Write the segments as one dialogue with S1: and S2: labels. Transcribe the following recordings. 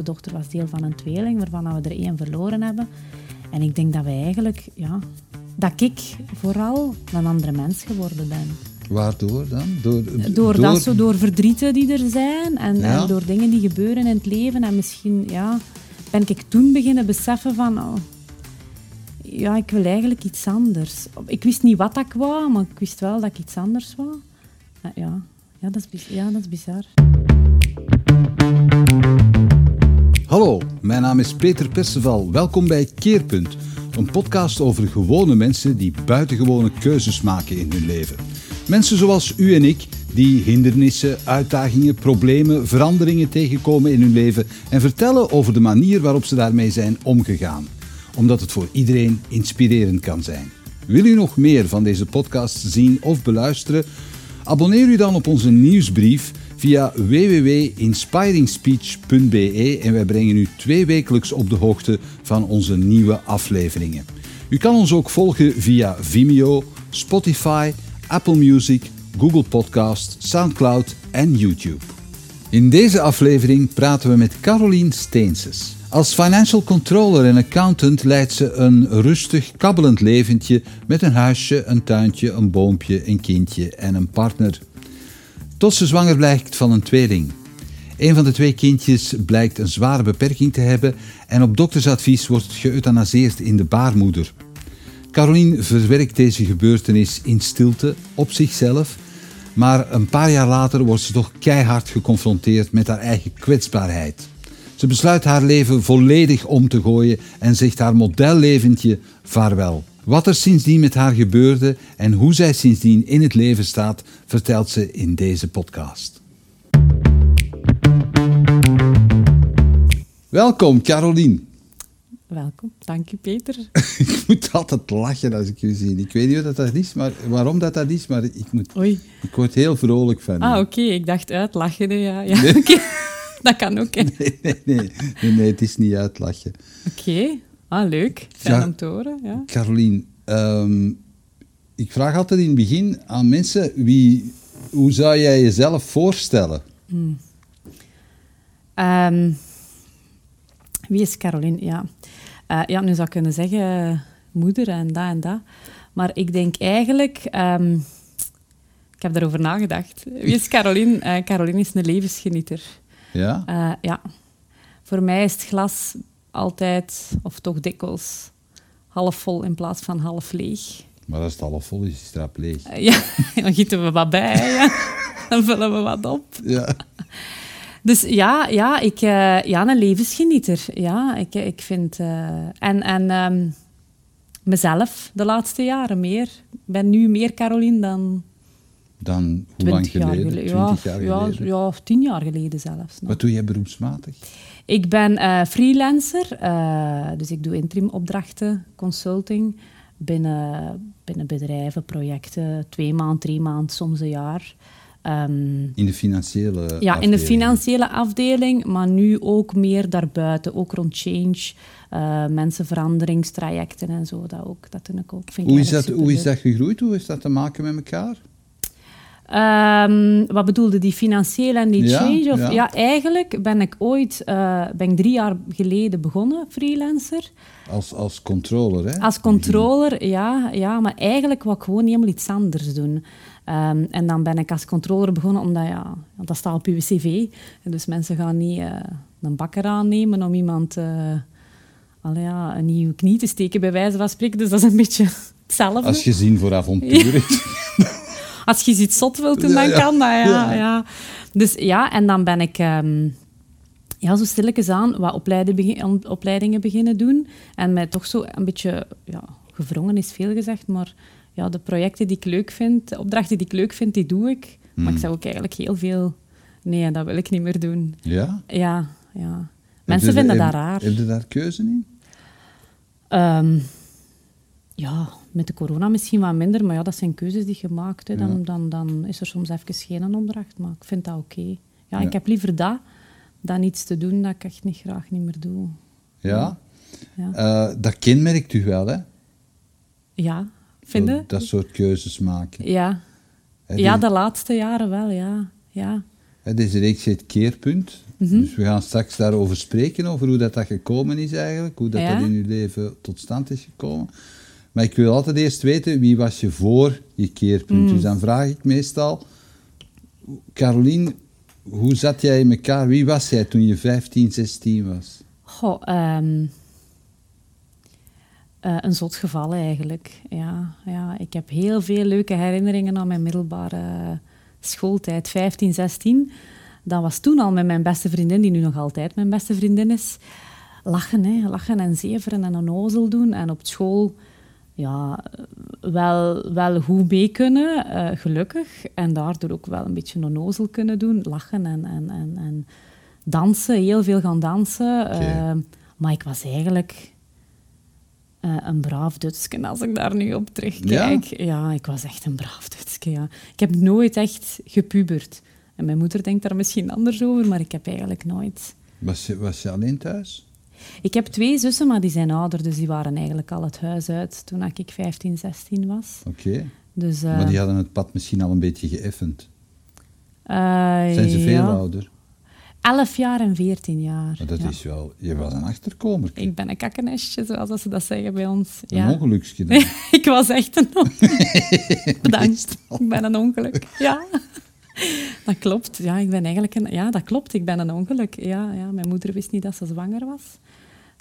S1: oudste dochter was deel van een tweeling, waarvan we er één verloren hebben. En ik denk dat wij eigenlijk, ja, dat ik vooral een andere mens geworden ben.
S2: Waardoor dan? Door,
S1: door, dat zo, door verdrieten die er zijn en, en, door dingen die gebeuren in het leven. En misschien ja, ben ik toen beginnen beseffen van... Oh, ja, ik wil eigenlijk iets anders. Ik wist niet wat ik wou, maar ik wist wel dat ik iets anders wou. Ja, ja, dat, is, ja dat is bizar.
S2: Hallo, mijn naam is Peter Perceval. Welkom bij Keerpunt, een podcast over gewone mensen die buitengewone keuzes maken in hun leven. Mensen zoals u en ik, die hindernissen, uitdagingen, problemen, veranderingen tegenkomen in hun leven en vertellen over de manier waarop ze daarmee zijn omgegaan. Omdat het voor iedereen inspirerend kan zijn. Wil u nog meer van deze podcast zien of beluisteren? Abonneer u dan op onze nieuwsbrief via www.inspiringspeech.be en wij brengen u twee wekelijks op de hoogte van onze nieuwe afleveringen. U kan ons ook volgen via Vimeo, Spotify, Apple Music, Google Podcast, SoundCloud en YouTube. In deze aflevering praten we met Caroline Steenses. Als financial controller en accountant leidt ze een rustig, kabbelend leventje met een huisje, een tuintje, een boompje, een kindje en een partner. Tot ze zwanger blijkt van een tweeling. Een van de twee kindjes blijkt een zware beperking te hebben en op doktersadvies wordt geëuthanaseerd in de baarmoeder. Caroline verwerkt deze gebeurtenis in stilte op zichzelf, maar een paar jaar later wordt ze toch keihard geconfronteerd met haar eigen kwetsbaarheid. Ze besluit haar leven volledig om te gooien en zegt haar modelleventje vaarwel. Wat er sindsdien met haar gebeurde en hoe zij sindsdien in het leven staat, vertelt ze in deze podcast. Welkom, Caroline.
S1: Welkom, dank je Peter.
S2: ik moet altijd lachen als ik je zie. Ik weet niet wat dat is, maar waarom dat, dat is, maar ik, moet, Oei. ik word heel vrolijk van.
S1: Ah, oké, ik dacht uitlachen. Ja, ja. Nee? dat kan ook.
S2: Nee, nee, nee, nee, het is niet uitlachen.
S1: Oké, ah, leuk. Fijn om te horen. Ja.
S2: Caroline, ehm, ik vraag altijd in het begin aan mensen, wie, hoe zou jij jezelf voorstellen? Hmm.
S1: Ehm, wie is Caroline? Ja. Uh, ja, nu zou ik kunnen zeggen moeder en dat en dat. Maar ik denk eigenlijk... Ehm, ik heb daarover nagedacht. Wie is Caroline? Uh, Caroline is een levensgenieter.
S2: Ja?
S1: Uh, ja. Voor mij is het glas altijd, of toch dikwijls, half vol in plaats van half leeg.
S2: Maar als het half vol is, is het leeg.
S1: ja, dan gieten we wat bij. Ja. Dan vullen we wat op.
S2: Ja.
S1: Dus ja, ja, ik, uh, ja een levensgenieter. Ja, ik, ik vind... Uh, en en um, mezelf de laatste jaren meer. Ik ben nu meer Caroline dan...
S2: Dan hoe lang geleden? Jaar geleden. 20 jaar
S1: geleden? Ja, ja, tien jaar geleden zelfs. Nog.
S2: Wat doe jij beroepsmatig?
S1: Ik ben uh, freelancer. dus ik doe interim opdrachten, consulting binnen, binnen bedrijven, projecten. Twee maanden, drie maanden, soms een jaar.
S2: Um, in de financiële
S1: Ja, afdeling. in de financiële afdeling, maar nu ook meer daarbuiten, ook rond change, uh, mensenveranderingstrajecten en zo. Dat, ook, dat ik ook. Vind
S2: hoe, is dat, hoe is dat gegroeid? Hoe is dat te maken met elkaar?
S1: Um, wat bedoelde die financiële en die change? Of, ja. ja. eigenlijk ben ik ooit, uh, ben ik drie jaar geleden begonnen, freelancer.
S2: Als, als controller, hè?
S1: Als controller, ja, ja. Maar eigenlijk wou ik gewoon helemaal iets anders doen. Um, en dan ben ik als controller begonnen, omdat ja, dat staat op uw cv. Dus mensen gaan niet uh, een bakker aannemen om iemand uh, allee, ja, een nieuwe knie te steken, bij wijze van spreken. Dus dat is een beetje hetzelfde.
S2: Als je zin voor avonturen.
S1: als je iets zot wilt doen, dan kan dat, ja, ja. Dus ja, en dan ben ik... Um, ja, zo stilletjes aan wat opleidingen beginnen doen. En mij toch zo een beetje... Ja, gevrongen is veel gezegd, maar ja, de projecten die ik leuk vind, de opdrachten die ik leuk vind, die doe ik. Maar ik hmm. zou ook eigenlijk heel veel... Nee, dat wil ik niet meer doen.
S2: Ja?
S1: Ja, ja. Mensen vinden dat raar.
S2: Heb je daar keuze in?
S1: Um, ja, met de corona misschien wat minder, maar ja, dat zijn keuzes die je maakt. Hè. Dan, dan, dan is er soms even geen opdracht, maar ik vind dat oké. Ja, ik heb liever dat dan iets te doen dat ik echt niet graag niet meer doe.
S2: Ja? ja. Uh, dat kenmerkt u wel, hè?
S1: Ja, vinden?
S2: Dat soort keuzes maken.
S1: Ja. ja, de laatste jaren wel, ja. ja.
S2: Deze reeks heet Keerpunt.
S1: Mhm.
S2: Dus we gaan straks daarover spreken, over hoe dat, dat gekomen is eigenlijk, hoe dat, dat in uw leven tot stand is gekomen. Maar ik wil altijd eerst weten, wie was je voor je keerpunt?
S1: Mm.
S2: Dus dan vraag ik meestal, Carolien, hoe zat jij in elkaar? Wie was jij toen je 15, 16 was?
S1: Goh, ehm, eh, een zot geval eigenlijk. Ja, ja, ik heb heel veel leuke herinneringen aan mijn middelbare schooltijd, 15, 16. Dat was toen al met mijn beste vriendin, die nu nog altijd mijn beste vriendin is. Lachen, hè, lachen en zeveren en onnozel doen. En op school ja, wel, wel goed mee kunnen, eh, gelukkig. En daardoor ook wel een beetje onnozel kunnen doen. Lachen en, en, en, en dansen, heel veel gaan dansen.
S2: Oké.
S1: Eh, maar ik was eigenlijk eh, een braaf Dutsken als ik daar nu op terugkijk. Ja? ik was echt een braaf Dutsken, ja. Ik heb nooit echt gepubert. En mijn moeder denkt daar misschien anders over, maar ik heb eigenlijk nooit...
S2: Was je, was je alleen thuis?
S1: Ik heb twee zussen, maar die zijn ouder, dus die waren eigenlijk al het huis uit toen ik 15, 16 was.
S2: Oké.
S1: Dus, eh,
S2: Maar die hadden het pad misschien al een beetje geëffend.
S1: eh,
S2: Zijn ze veel
S1: ja,
S2: ouder?
S1: 11 jaar en 14 jaar.
S2: Maar dat
S1: ja.
S2: is wel... Je was een achterkomer.
S1: Ik ben een kakkenestje, zoals ze dat zeggen bij ons.
S2: Een
S1: Ja.
S2: ongeluksje dan.
S1: ik was echt een ongeluk. Bedankt. Ik ben een ongeluk. Ja. Dat klopt. Ja, ik ben eigenlijk een... Ja, dat klopt. Ik ben een ongeluk. Ja, ja. Mijn moeder wist niet dat ze zwanger was.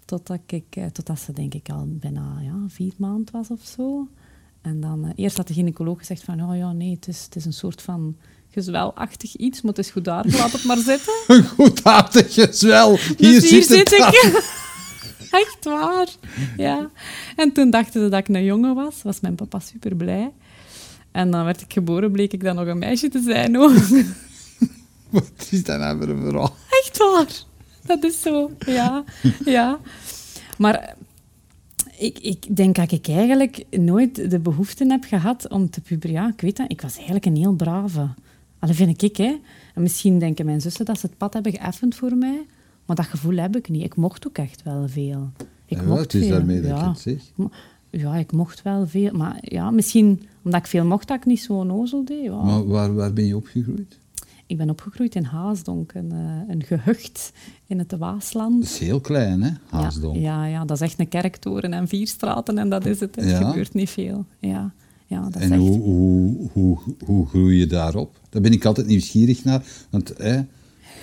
S1: Totdat, ik, eh, totdat ze, denk ik, al bijna ja, vier maanden was of zo. En dan... eh, eerst had de gynaecoloog gezegd van... Oh ja, nee, het is, het is een soort van gezwelachtig iets. Maar het is goed daar. Laat het maar zitten.
S2: Een goedhartig gezwel. Hier,
S1: Dus hier
S2: zit, het
S1: zit ik. Echt waar. Ja. En toen dachten ze dat ik een jongen was. Was mijn papa super blij. En dan werd ik geboren, bleek ik dan nog een meisje te zijn ook.
S2: Wat is dat nou voor een verhaal?
S1: Echt waar. Dat is zo. Ja. ja. Maar ik, ik denk dat ik eigenlijk nooit de behoefte heb gehad om te puberen. Ja, ik weet dat. Ik was eigenlijk een heel brave. Allee, vind ik, hè. En misschien denken mijn zussen dat ze het pad hebben geëffend voor mij. Maar dat gevoel heb ik niet. Ik mocht ook echt wel veel. Ik
S2: Ja,
S1: mocht
S2: het is
S1: veel.
S2: daarmee dat
S1: ja.
S2: je het zegt.
S1: Ja, ik mocht wel veel. Maar ja, misschien omdat ik veel mocht, dat ik niet zo onnozel deed. Ja.
S2: Maar waar, waar ben je opgegroeid?
S1: Ik ben opgegroeid in Haasdonk, een, eh, een gehucht in het Waasland.
S2: Dat is heel klein, hè? Haasdonk.
S1: Ja, ja, ja, dat is echt een kerktoren en vier straten en dat is het. Het
S2: Ja.
S1: gebeurt niet veel. Ja, ja dat is
S2: En
S1: echt...
S2: hoe, hoe, hoe, hoe groei je daarop? Daar ben ik altijd nieuwsgierig naar. Want hè,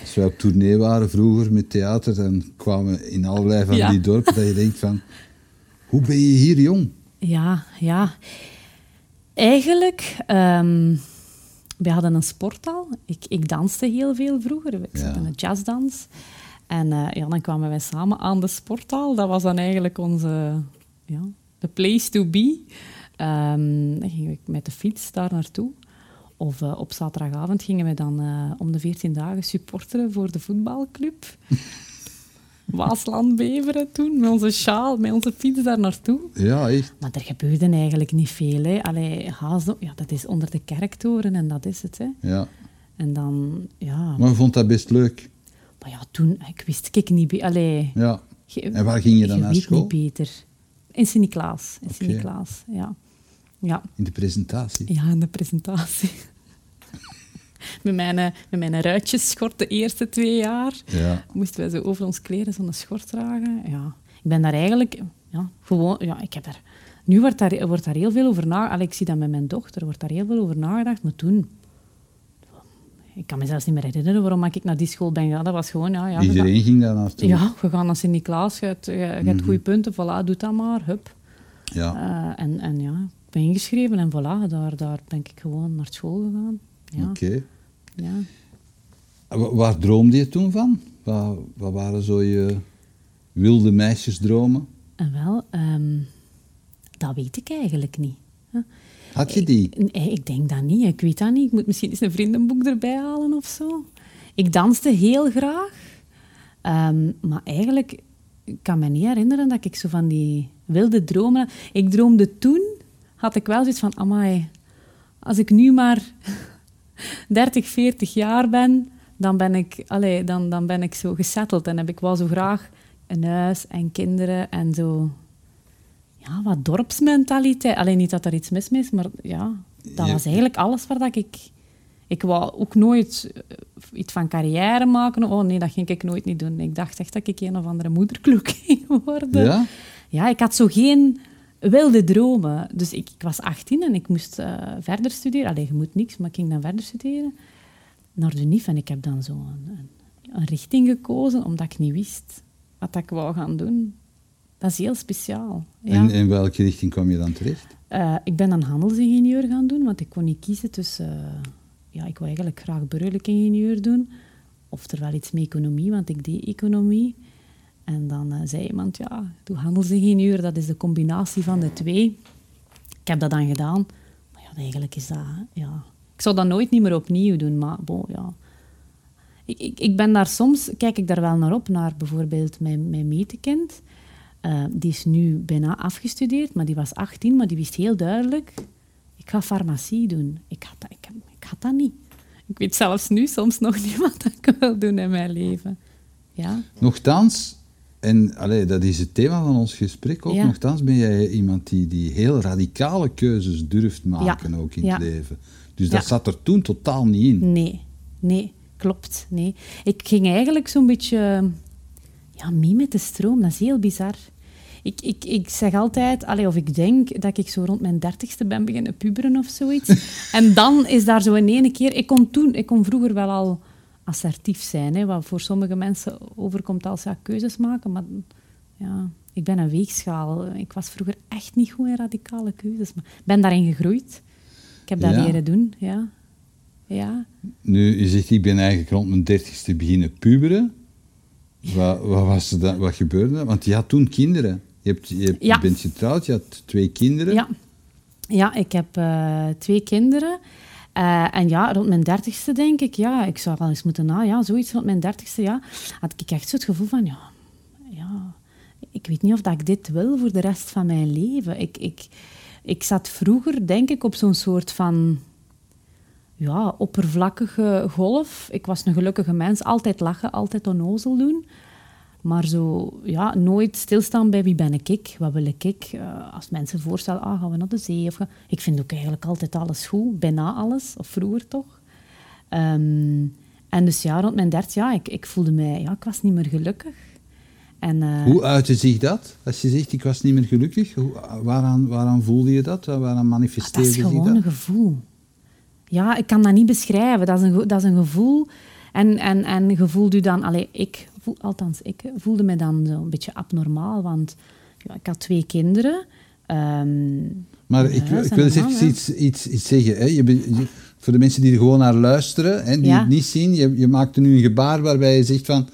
S2: als wij op tournee waren vroeger met theater, dan kwamen we in allerlei van
S1: Ja.
S2: die dorpen dat je denkt van... Hoe ben je hier jong?
S1: Ja, ja. Eigenlijk, ehm we hadden een sporthal. Ik, ik danste heel veel vroeger. Ik zat in een jazzdans. En eh, ja, dan kwamen wij samen aan de sporthal. Dat was dan eigenlijk onze... Ja, the place to be. Ehm, dan gingen we met de fiets daar naartoe. Of eh, op zaterdagavond gingen we dan eh, om de 14 dagen supporteren voor de voetbalclub. Waasland Beveren toen, met onze sjaal, met onze fiets daar naartoe.
S2: Ja, echt.
S1: Maar er gebeurde eigenlijk niet veel. Hè. Allee, ja, dat is onder de kerktoren en dat is het. Hè.
S2: Ja.
S1: En dan, ja...
S2: Maar je vond dat best leuk.
S1: Maar ja, toen, ik wist ik niet... Allee,
S2: Ja. En waar ging je dan naar school?
S1: niet beter. In Sint-Niklaas. In. Sint-Niklaas, ja. Ja,
S2: In de presentatie.
S1: ja, in de presentatie. met, mijn, eh, met mijn ruitjesschort de eerste twee jaar
S2: Ja.
S1: moesten wij zo over ons kleren zo'n schort dragen. Ja. Ik ben daar eigenlijk ja, gewoon... Ja, ik heb daar, nu wordt daar, wordt daar heel veel over nagedacht. Ik zie dat met mijn dochter, wordt daar heel veel over nagedacht. Maar toen... Ik kan me zelfs niet meer herinneren waarom ik naar die school ben gegaan. Dat was gewoon... Ja, ja,
S2: Iedereen ging daar naartoe.
S1: ja, we gaan naar Sint-Niklaas, je hebt, je, hebt goede punten, voilà, doe dat maar, hup.
S2: Ja.
S1: Eh, en, en ja, ik ben ingeschreven en voilà, daar, daar ben ik gewoon naar school gegaan. Ja,
S2: Oké.
S1: Ja.
S2: Waar droomde je toen van? Wat, wat waren zo je wilde meisjesdromen?
S1: En wel, ehm, dat weet ik eigenlijk niet.
S2: Had je die?
S1: Nee, ik denk dat niet. Ik weet dat niet. Ik moet misschien eens een vriendenboek erbij halen of zo. Ik danste heel graag. Ehm, maar eigenlijk ik kan me niet herinneren dat ik zo van die wilde dromen... Ik droomde toen, had ik wel zoiets van... Amai, als ik nu maar 30, 40 jaar ben, dan ben ik, allee, dan, dan ben ik zo gesetteld. En heb ik wel zo graag een huis en kinderen en zo... Ja, wat dorpsmentaliteit. Alleen niet dat er iets mis mee is, maar ja, dat was eigenlijk alles waar dat ik Ik wou ook nooit eh, iets van carrière maken. Oh nee, dat ging ik nooit niet doen. Ik dacht echt dat ik een of andere moederkloek ging worden.
S2: Ja?
S1: Ja, ik had zo geen wilde dromen. Dus ik, ik was 18 en ik moest eh, verder studeren. Allee, je moet niks, maar ik ging dan verder studeren naar de NIF. En ik heb dan zo een, een, richting gekozen, omdat ik niet wist wat ik wou gaan doen. Dat is heel speciaal. Ja.
S2: En in welke richting kwam je dan terecht?
S1: Eh, ik ben een handelsingenieur gaan doen, want ik kon niet kiezen tussen... eh, ja, ik wou eigenlijk graag burgerlijk ingenieur doen. Of er wel iets met economie, want ik deed economie. En dan eh, zei iemand, ja, doe handelsingenieur, dat is de combinatie van de twee. Ik heb dat dan gedaan. Maar ja, eigenlijk is dat... Ja, ik zou dat nooit niet meer opnieuw doen, maar bon, ja... Ik, ik, ik ben daar soms, kijk ik daar wel naar op, naar bijvoorbeeld mijn, mijn metekind. Eh, die is nu bijna afgestudeerd, maar die was 18, maar die wist heel duidelijk, ik ga farmacie doen. Ik had dat, ik, ik had dat niet. Ik weet zelfs nu soms nog niet wat ik wil doen in mijn leven. Ja,
S2: Nochtans, en allee, dat is het thema van ons gesprek ook,
S1: Ja.
S2: nochtans ben jij iemand die, die heel radicale keuzes durft maken ook in
S1: Ja.
S2: het leven. Dus dat zat er toen totaal niet in.
S1: nee, nee, klopt, nee. Ik ging eigenlijk zo'n beetje ja, mee met de stroom, dat is heel bizar. Ik, ik, ik zeg altijd, allee, of ik denk dat ik zo rond mijn dertigste ben beginnen puberen of zoiets. en dan is daar zo in ene keer... Ik kon, toen, ik kon vroeger wel al assertief zijn, hè, wat voor sommige mensen overkomt als ja, keuzes maken. Maar ja, ik ben een weegschaal. Ik was vroeger echt niet goed in radicale keuzes. Maar ik ben daarin gegroeid. Ik heb dat
S2: Ja.
S1: leren doen, ja. Ja,
S2: Nu, je zegt, ik ben eigenlijk rond mijn dertigste beginnen puberen. Wat, wat, was dan, wat gebeurde er? Want je had toen kinderen. Je, hebt, je, hebt-
S1: Ja.
S2: je bent getrouwd, je had twee kinderen.
S1: Ja, ja ik heb eh, twee kinderen. Eh, en ja, rond mijn dertigste denk ik, ja, ik zou wel eens moeten na, ja, zoiets rond mijn dertigste, ja, had ik echt zo het gevoel van, ja, ja, ik weet niet of dat ik dit wil voor de rest van mijn leven. Ik, ik, ik zat vroeger, denk ik, op zo'n soort van, ja, oppervlakkige golf. Ik was een gelukkige mens, altijd lachen, altijd onnozel doen. Maar zo, ja, nooit stilstaan bij wie ben ik, wat wil ik. Eh, als mensen voorstellen, ah, gaan we naar de zee? Of Ik vind ook eigenlijk altijd alles goed, bijna alles, of vroeger toch. Ehm, en dus ja, rond mijn dertig, ja, ik, ik voelde mij, ja, ik was niet meer gelukkig. En, eh,
S2: Hoe uitte zich dat? Als je zegt, ik was niet meer gelukkig, hoe, waaraan, waaraan voelde je dat? Waaraan
S1: dat
S2: manifesteerde
S1: is
S2: zich
S1: gewoon
S2: dat?
S1: een gevoel. Ja, ik kan dat niet beschrijven. Dat is een, dat is een gevoel. En, en, en je voelt u dan... Allee, ik, voel, althans, ik voelde me dan zo een beetje abnormaal, want ja, ik had twee kinderen. Ehm,
S2: Maar ik,
S1: en
S2: wil
S1: een
S2: eens even iets, iets, iets zeggen. Hè. Je, je- voor de mensen die er gewoon naar luisteren, hè, die
S1: Ja.
S2: het niet zien, je, je maakte nu een gebaar waarbij je zegt van...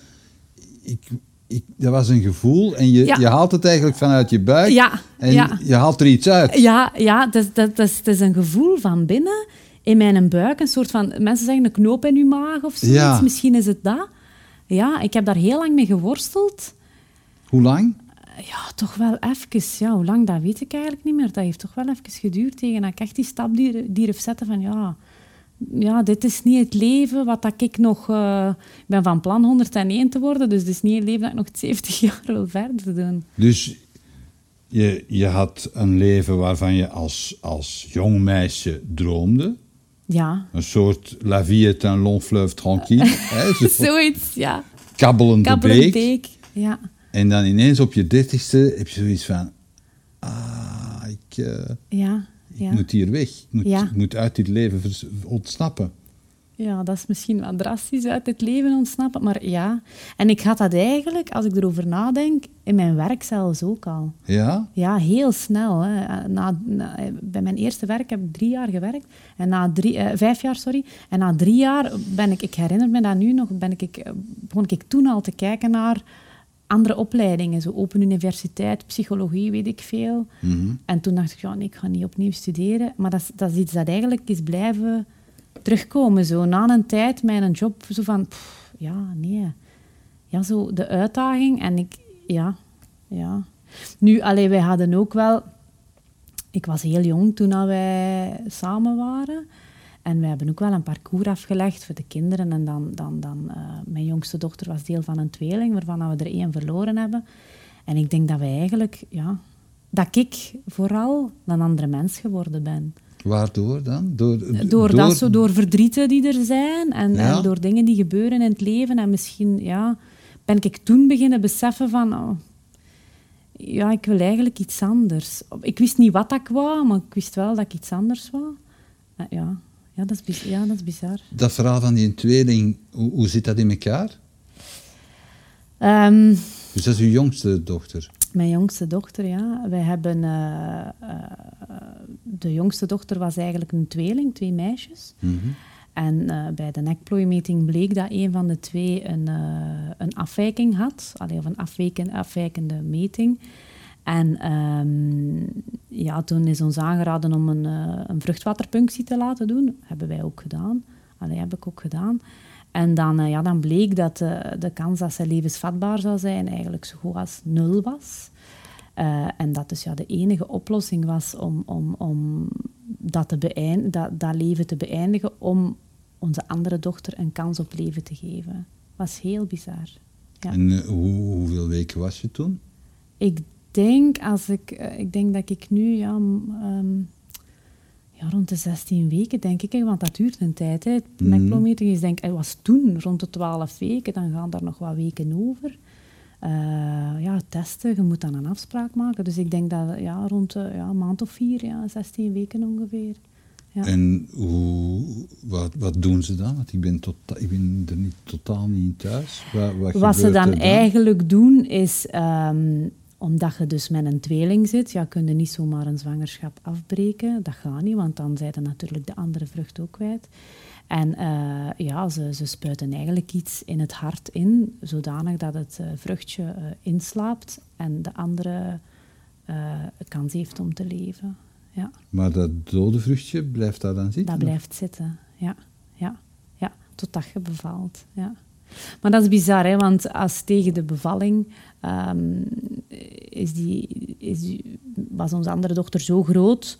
S2: Ik, ik, dat was een gevoel en je,
S1: Ja.
S2: je haalt het eigenlijk vanuit je buik
S1: Ja,
S2: en
S1: ja.
S2: je haalt er iets uit.
S1: Ja, ja dat, is- dat, dat, is, dat is een gevoel van binnen, in mijn buik. Een soort van, mensen zeggen een knoop in uw maag of zoiets.
S2: Ja.
S1: Misschien is het dat. Ja, ik heb daar heel lang mee geworsteld.
S2: Hoe lang?
S1: Ja, toch wel even. Ja, hoe lang, dat weet ik eigenlijk niet meer. Dat heeft toch wel even geduurd tegen dat ik echt die stap durf, zetten van ja, ja, dit is niet het leven wat dat ik nog... eh, ik ben van plan 101 te worden, dus dit is niet het leven dat ik nog 70 jaar wil verder doen.
S2: Dus je, je had een leven waarvan je als, als jong meisje droomde.
S1: Ja,
S2: Een soort la vie est un long fleuve tranquille. hè, zo
S1: zoiets, ja.
S2: kabbelende
S1: Kabbelend
S2: beek.
S1: beek. Ja,
S2: En dan ineens op je dertigste heb je zoiets van... Ah, ik, eh,
S1: ja,
S2: ik moet hier weg. Ik moet,
S1: Ja.
S2: ik moet uit dit leven ontsnappen.
S1: Ja, dat is misschien wat drastisch uit het leven ontsnappen, maar ja. En ik had dat eigenlijk, als ik erover nadenk, in mijn werk zelfs ook al.
S2: Ja?
S1: Ja, heel snel. Hè. Na, na- bij mijn eerste werk heb ik drie jaar gewerkt. En na drie, eh, vijf jaar, sorry. En na drie jaar ben ik, ik herinner me dat nu nog, ben ik, ik, begon ik toen al te kijken naar andere opleidingen. Zo Open Universiteit, psychologie, weet ik veel.
S2: Mhm.
S1: En toen dacht ik, ja, nee, ik ga niet opnieuw studeren. Maar dat, dat is iets dat eigenlijk is blijven terugkomen. Zo na een tijd, mijn job, zo van, ja, nee. Ja, zo de uitdaging. En ik, ja, ja. Nu, allee, wij hadden ook wel... Ik was heel jong toen wij samen waren. En we hebben ook wel een parcours afgelegd voor de kinderen. En dan, dan, dan eh, mijn jongste dochter was deel van een tweeling, waarvan we er één verloren hebben. En ik denk dat wij eigenlijk, ja, dat ik vooral een andere mens geworden ben.
S2: Waardoor dan? Door,
S1: door, door, dat zo, door verdrieten die er zijn en,
S2: Ja.
S1: en door dingen die gebeuren in het leven. En misschien ja, ben ik toen beginnen beseffen van... oh, ja, ik wil eigenlijk iets anders. Ik wist niet wat ik wou, maar ik wist wel dat ik iets anders wou. Eh, ja. Ja, dat is, ja, dat is bizar.
S2: Dat verhaal van die tweeling, hoe, hoe zit dat in elkaar?
S1: Ehm,
S2: Dus dat is uw jongste dochter.
S1: Mijn jongste dochter, ja. Wij hebben... eh, eh, de jongste dochter was eigenlijk een tweeling, twee meisjes.
S2: Mhm.
S1: En eh, bij de nekplooimeting bleek dat een van de twee een, een afwijking had. Allee, of een afwijken, afwijkende meting. En ehm, ja, toen is ons aangeraden om een, een vruchtwaterpunctie te laten doen. Hebben wij ook gedaan. Allee, heb ik ook gedaan. En dan, eh, ja, dan bleek dat eh, de kans dat ze levensvatbaar zou zijn eigenlijk zo goed als nul was. Eh, en dat dus ja, de enige oplossing was om, om, om dat, te dat, dat leven te beëindigen, om onze andere dochter een kans op leven te geven. was heel bizar. Ja.
S2: En hoe, hoeveel weken was je toen?
S1: Ik denk, als ik, ik denk dat ik nu ja, ehm, ja, rond de 16 weken, denk ik, hè, want dat duurt een tijd. Hè.
S2: Mhm.
S1: Nekplometing is denk ik, was toen rond de 12 weken, dan gaan daar nog wat weken over. Eh, ja, testen, je moet dan een afspraak maken. Dus ik denk dat ja, rond de, ja, een maand of vier, ja, 16 weken ongeveer. Ja.
S2: En hoe, wat, wat doen ze dan? Want ik ben, tota- ik ben er niet, totaal niet in thuis. Wat, wat,
S1: Wat ze dan eigenlijk doen is, ehm, omdat je dus met een tweeling zit, ja, kun je niet zomaar een zwangerschap afbreken. Dat gaat niet, want dan zijn natuurlijk de andere vrucht ook kwijt. En eh, ja, ze, ze spuiten eigenlijk iets in het hart in, zodanig dat het eh, vruchtje eh, inslaapt en de andere kans heeft om te leven. Ja.
S2: Maar dat dode vruchtje, blijft daar dan zitten?
S1: Dat blijft zitten, ja. ja. ja. Totdat je bevalt, ja. Maar dat is bizar, hè, want als tegen de bevalling ehm, is was onze andere dochter zo groot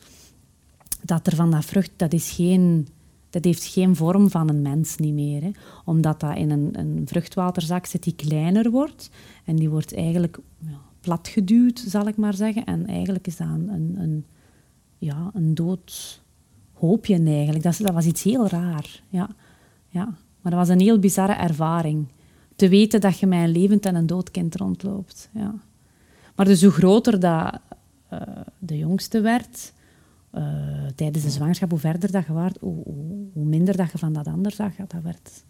S1: dat er van dat vrucht, dat is geen... Dat heeft geen vorm van een mens niet meer. Omdat dat in een, een vruchtwaterzak zit die kleiner wordt. En die wordt eigenlijk ja, platgeduwd, zal ik maar zeggen. En eigenlijk is dat een, een, ja, een dood hoopje eigenlijk. Dat, dat was iets heel raar. Ja. Ja. Maar dat was een heel bizarre ervaring. Te weten dat je met een levend en een dood kind rondloopt. Ja. Maar dus hoe groter dat eh, de jongste werd, eh, tijdens de zwangerschap, hoe verder dat je waart, hoe, hoe, hoe minder dat je van dat ander zag. Dat werd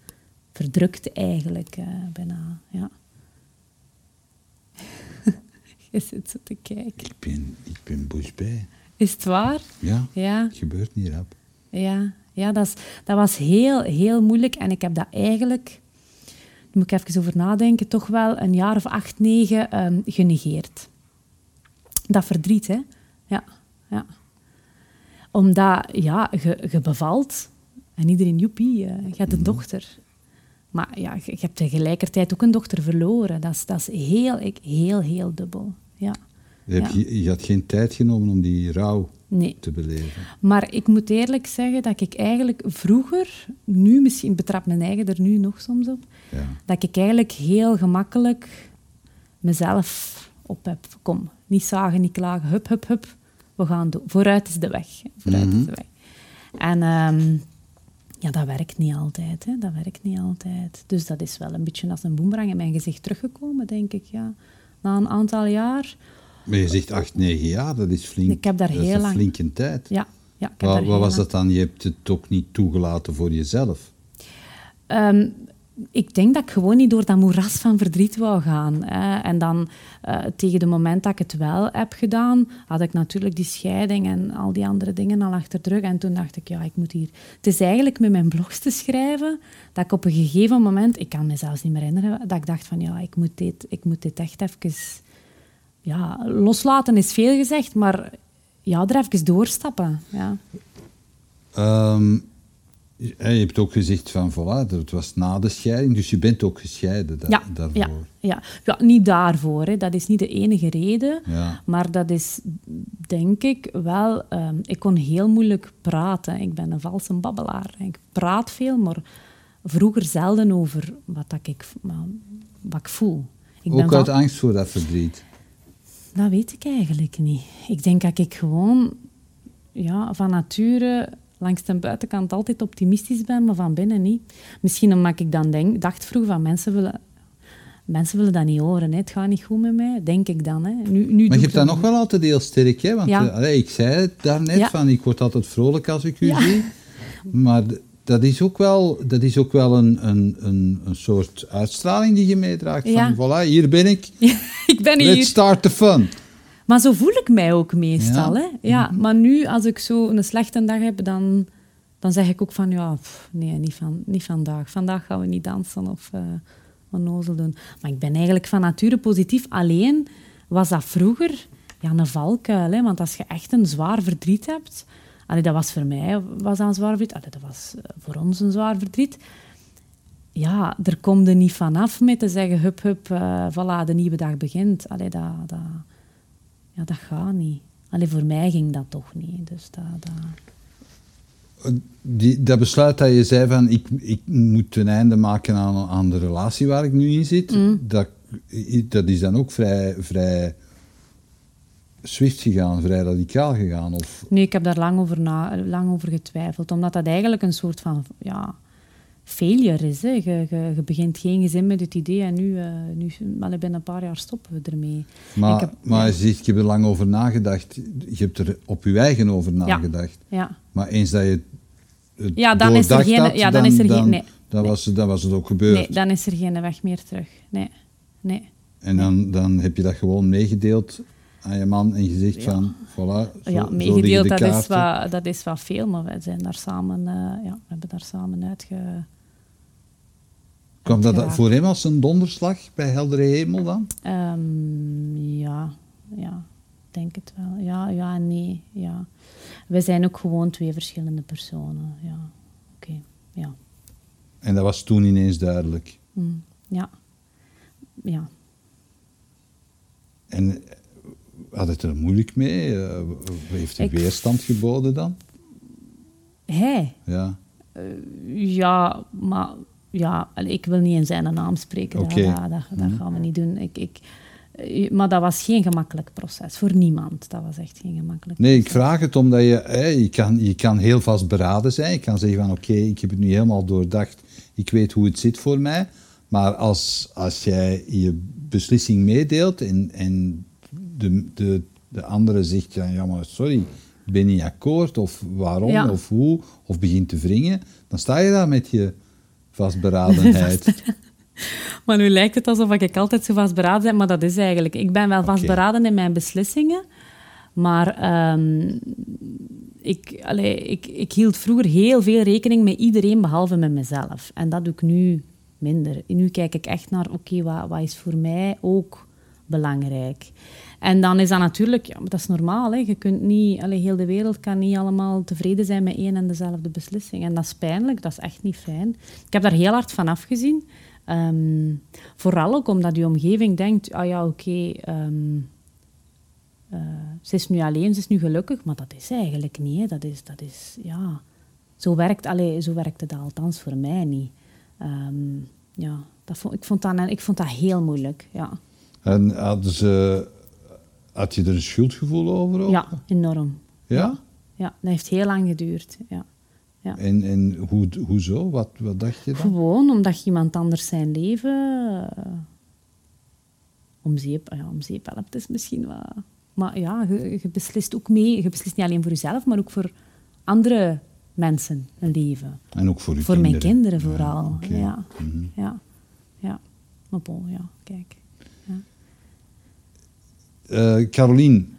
S1: verdrukt eigenlijk eh, bijna. Ja. je zit zo te kijken.
S2: Ik ben, ik ben boos bij.
S1: Is het waar?
S2: Ja,
S1: Ja.
S2: het gebeurt niet rap.
S1: Ja, ja dat, is, dat was heel, heel moeilijk. En ik heb dat eigenlijk, moet ik even over nadenken, toch wel een jaar of acht, negen ehm, genegeerd. Dat verdriet, hè. Ja, ja. Omdat, ja, je, bevalt. En iedereen, joepie, eh, je hebt een dochter. Maar ja, je, hebt tegelijkertijd ook een dochter verloren. Dat is, dat is heel, ik- heel, heel dubbel. Ja.
S2: Je, je had geen tijd genomen om die rouw
S1: Nee.
S2: te beleven.
S1: Maar ik moet eerlijk zeggen dat ik eigenlijk vroeger, nu misschien betrap mijn eigen er nu nog soms op,
S2: Ja.
S1: dat ik eigenlijk heel gemakkelijk mezelf op heb. Kom, niet zagen, niet klagen, hup, hup, hup. We gaan doen. Vooruit is de weg. Vooruit is de weg. En ehm, ja, dat werkt niet altijd. Hè. Dat werkt niet altijd. Dus dat is wel een beetje als een boemerang in mijn gezicht teruggekomen, denk ik. Ja. Na een aantal jaar.
S2: Maar je zegt acht, negen jaar, dat is flink.
S1: Ik heb daar
S2: dat
S1: heel
S2: is een
S1: lang-
S2: flinke tijd.
S1: Ja, ja, ik heb
S2: Wat,
S1: daar
S2: wat was dat dan? Je hebt het ook niet toegelaten voor jezelf.
S1: Ehm, ik denk dat ik gewoon niet door dat moeras van verdriet wou gaan. Hè. En dan eh, tegen het moment dat ik het wel heb gedaan, had ik natuurlijk die scheiding en al die andere dingen al achter de rug. En toen dacht ik, ja, ik moet hier... Het is eigenlijk met mijn blogs te schrijven dat ik op een gegeven moment, ik kan me zelfs niet meer herinneren, dat ik dacht van, ja, ik moet dit, ik moet dit echt even... Ja, loslaten is veel gezegd, maar ja, er even doorstappen. Ja.
S2: Ehm, je hebt ook gezegd van, voilà, het was na de scheiding, dus je bent ook gescheiden da-
S1: Ja,
S2: daarvoor.
S1: ja, ja. ja, niet daarvoor. Hè. Dat is niet de enige reden.
S2: Ja.
S1: Maar dat is, denk ik, wel... ehm, ik kon heel moeilijk praten. Ik ben een valse babbelaar. Ik praat veel, maar vroeger zelden over wat, dat ik, wat ik voel. Ik ben
S2: ook
S1: van-
S2: uit angst voor dat verdriet.
S1: Dat weet ik eigenlijk niet. Ik denk dat ik gewoon ja, van nature langs de buitenkant altijd optimistisch ben, maar van binnen niet. Misschien omdat ik dan denk, dacht vroeger van mensen willen, mensen willen dat niet horen. Hè. Het gaat niet goed met mij, denk ik dan. Hè. Nu, nu
S2: maar je hebt dat nog wel altijd heel sterk. Hè? Want ja. uh, ik zei het daarnet, ja. van ik word altijd vrolijk als ik u ja. zie. Maar dat is ook wel, dat is ook wel een, een, een, een soort uitstraling die je meedraagt. Van voilà, hier ben ik.
S1: ik ben hier.
S2: Let's start the fun.
S1: Maar zo voel ik mij ook meestal. Ja. Hè? Ja, -hmm. Maar nu, als ik zo een slechte dag heb, dan, dan zeg ik ook van... Ja, pff, nee, niet, van, niet vandaag. Vandaag gaan we niet dansen of uh, onnozel doen. Maar ik ben eigenlijk van nature positief. Alleen was dat vroeger ja, een valkuil. Hè? Want als je echt een zwaar verdriet hebt... Allee, dat was voor mij was dat een zwaar verdriet. Allee, dat was voor ons een zwaar verdriet. Ja, er komt er niet vanaf met te zeggen... Hup, hup, uh, voilà, de nieuwe dag begint. Allee, dat... dat ja, dat gaat niet. Alleen voor mij ging dat toch niet. Dus dat, dat...
S2: Die, dat besluit dat je zei van ik, ik moet een einde maken aan, aan de relatie waar ik nu in zit, mm. dat, dat is dan ook vrij, vrij swift gegaan, vrij radicaal gegaan? Of?
S1: Nee, ik heb daar lang over, na, lang over getwijfeld, omdat dat eigenlijk een soort van ja, failure is. Hè. Je, je, je, begint geen gezin met het idee en nu, uh, nu wel, binnen een paar jaar stoppen we ermee.
S2: Maar, heb, maar je ziet, je hebt er lang over nagedacht. Je hebt er op je eigen over nagedacht.
S1: Ja. ja.
S2: Maar eens dat je het
S1: ja, dan is er geen,
S2: had,
S1: ja, dan, dan is er geen... Nee,
S2: dan, nee. was, dan was het ook gebeurd.
S1: Nee, dan is er geen weg meer terug. Nee, nee.
S2: En dan, dan heb je dat gewoon meegedeeld aan je man en je zegt van, voilà, zo,
S1: Ja, meegedeeld, dat, is wat, dat is wat veel, maar wij zijn daar samen, uh, ja, we hebben daar samen uitge
S2: Kwam dat voor hem als een donderslag bij heldere hemel dan?
S1: Um, ja, ja, denk het wel. Ja, ja en nee. Ja. We zijn ook gewoon twee verschillende personen. Ja, oké. Okay. Ja.
S2: En dat was toen ineens duidelijk?
S1: Mm, ja. Ja.
S2: En eh, had het er moeilijk mee? Uh, heeft hij weerstand geboden dan?
S1: Hij?
S2: Ja.
S1: Uh, ja, maar ja, ik wil niet in zijn naam spreken. Okay. Dat, dat, dat, dat, gaan we niet doen. Ik, ik, eh, maar dat was geen gemakkelijk proces. Voor niemand. Dat was echt geen gemakkelijk
S2: Nee, ik vraag het omdat je... Hè, je, kan, je kan heel vastberaden zijn. Je kan zeggen van oké, okay, ik heb het nu helemaal doordacht. Ik weet hoe het zit voor mij. Maar als, als jij je beslissing meedeelt en, en de, de, de andere zegt... Ja, ja, maar sorry, ben niet akkoord. Of waarom, ja. of hoe. Of begint te wringen. Dan sta je daar met je vastberadenheid.
S1: maar nu lijkt het alsof ik altijd zo vastberaden ben, maar dat is eigenlijk... Ik ben wel vastberaden okay. in mijn beslissingen, maar um, ik, allee, ik, ik hield vroeger heel veel rekening met iedereen behalve met mezelf. En dat doe ik nu minder. Nu kijk ik echt naar, oké, okay, wat, wat is voor mij ook belangrijk? En dan is dat natuurlijk, ja, dat is normaal. Hè. Je kunt niet, allee, heel de wereld kan niet allemaal tevreden zijn met één en dezelfde beslissing. En dat is pijnlijk, dat is echt niet fijn. Ik heb daar heel hard van afgezien. Um, vooral ook omdat je omgeving denkt, ah ja, oké, um, uh, ze is nu alleen, ze is nu gelukkig, maar dat is eigenlijk niet. Hè. Dat is, dat is, ja... Zo werkt, allee, zo werkt het althans voor mij niet. Um, ja, dat vond, ik, vond dat, ik vond dat heel moeilijk, ja.
S2: En hadden ze had je er een schuldgevoel over? Ook?
S1: Ja, enorm.
S2: Ja? ja?
S1: Dat heeft heel lang geduurd. Ja. Ja.
S2: En, en hoe, hoezo? Wat, wat dacht je dan?
S1: Gewoon omdat je iemand anders zijn leven uh, om, zeep, ja, om zeep helpt, is misschien wat... Maar ja, je, je, beslist ook mee. Je beslist niet alleen voor jezelf, maar ook voor andere mensen een leven.
S2: En ook voor je
S1: Voor
S2: kinderen.
S1: mijn kinderen vooral, ja. Okay. Ja. Mm -hmm. ja. ja. Maar bon, ja, kijk.
S2: Uh, Carolien,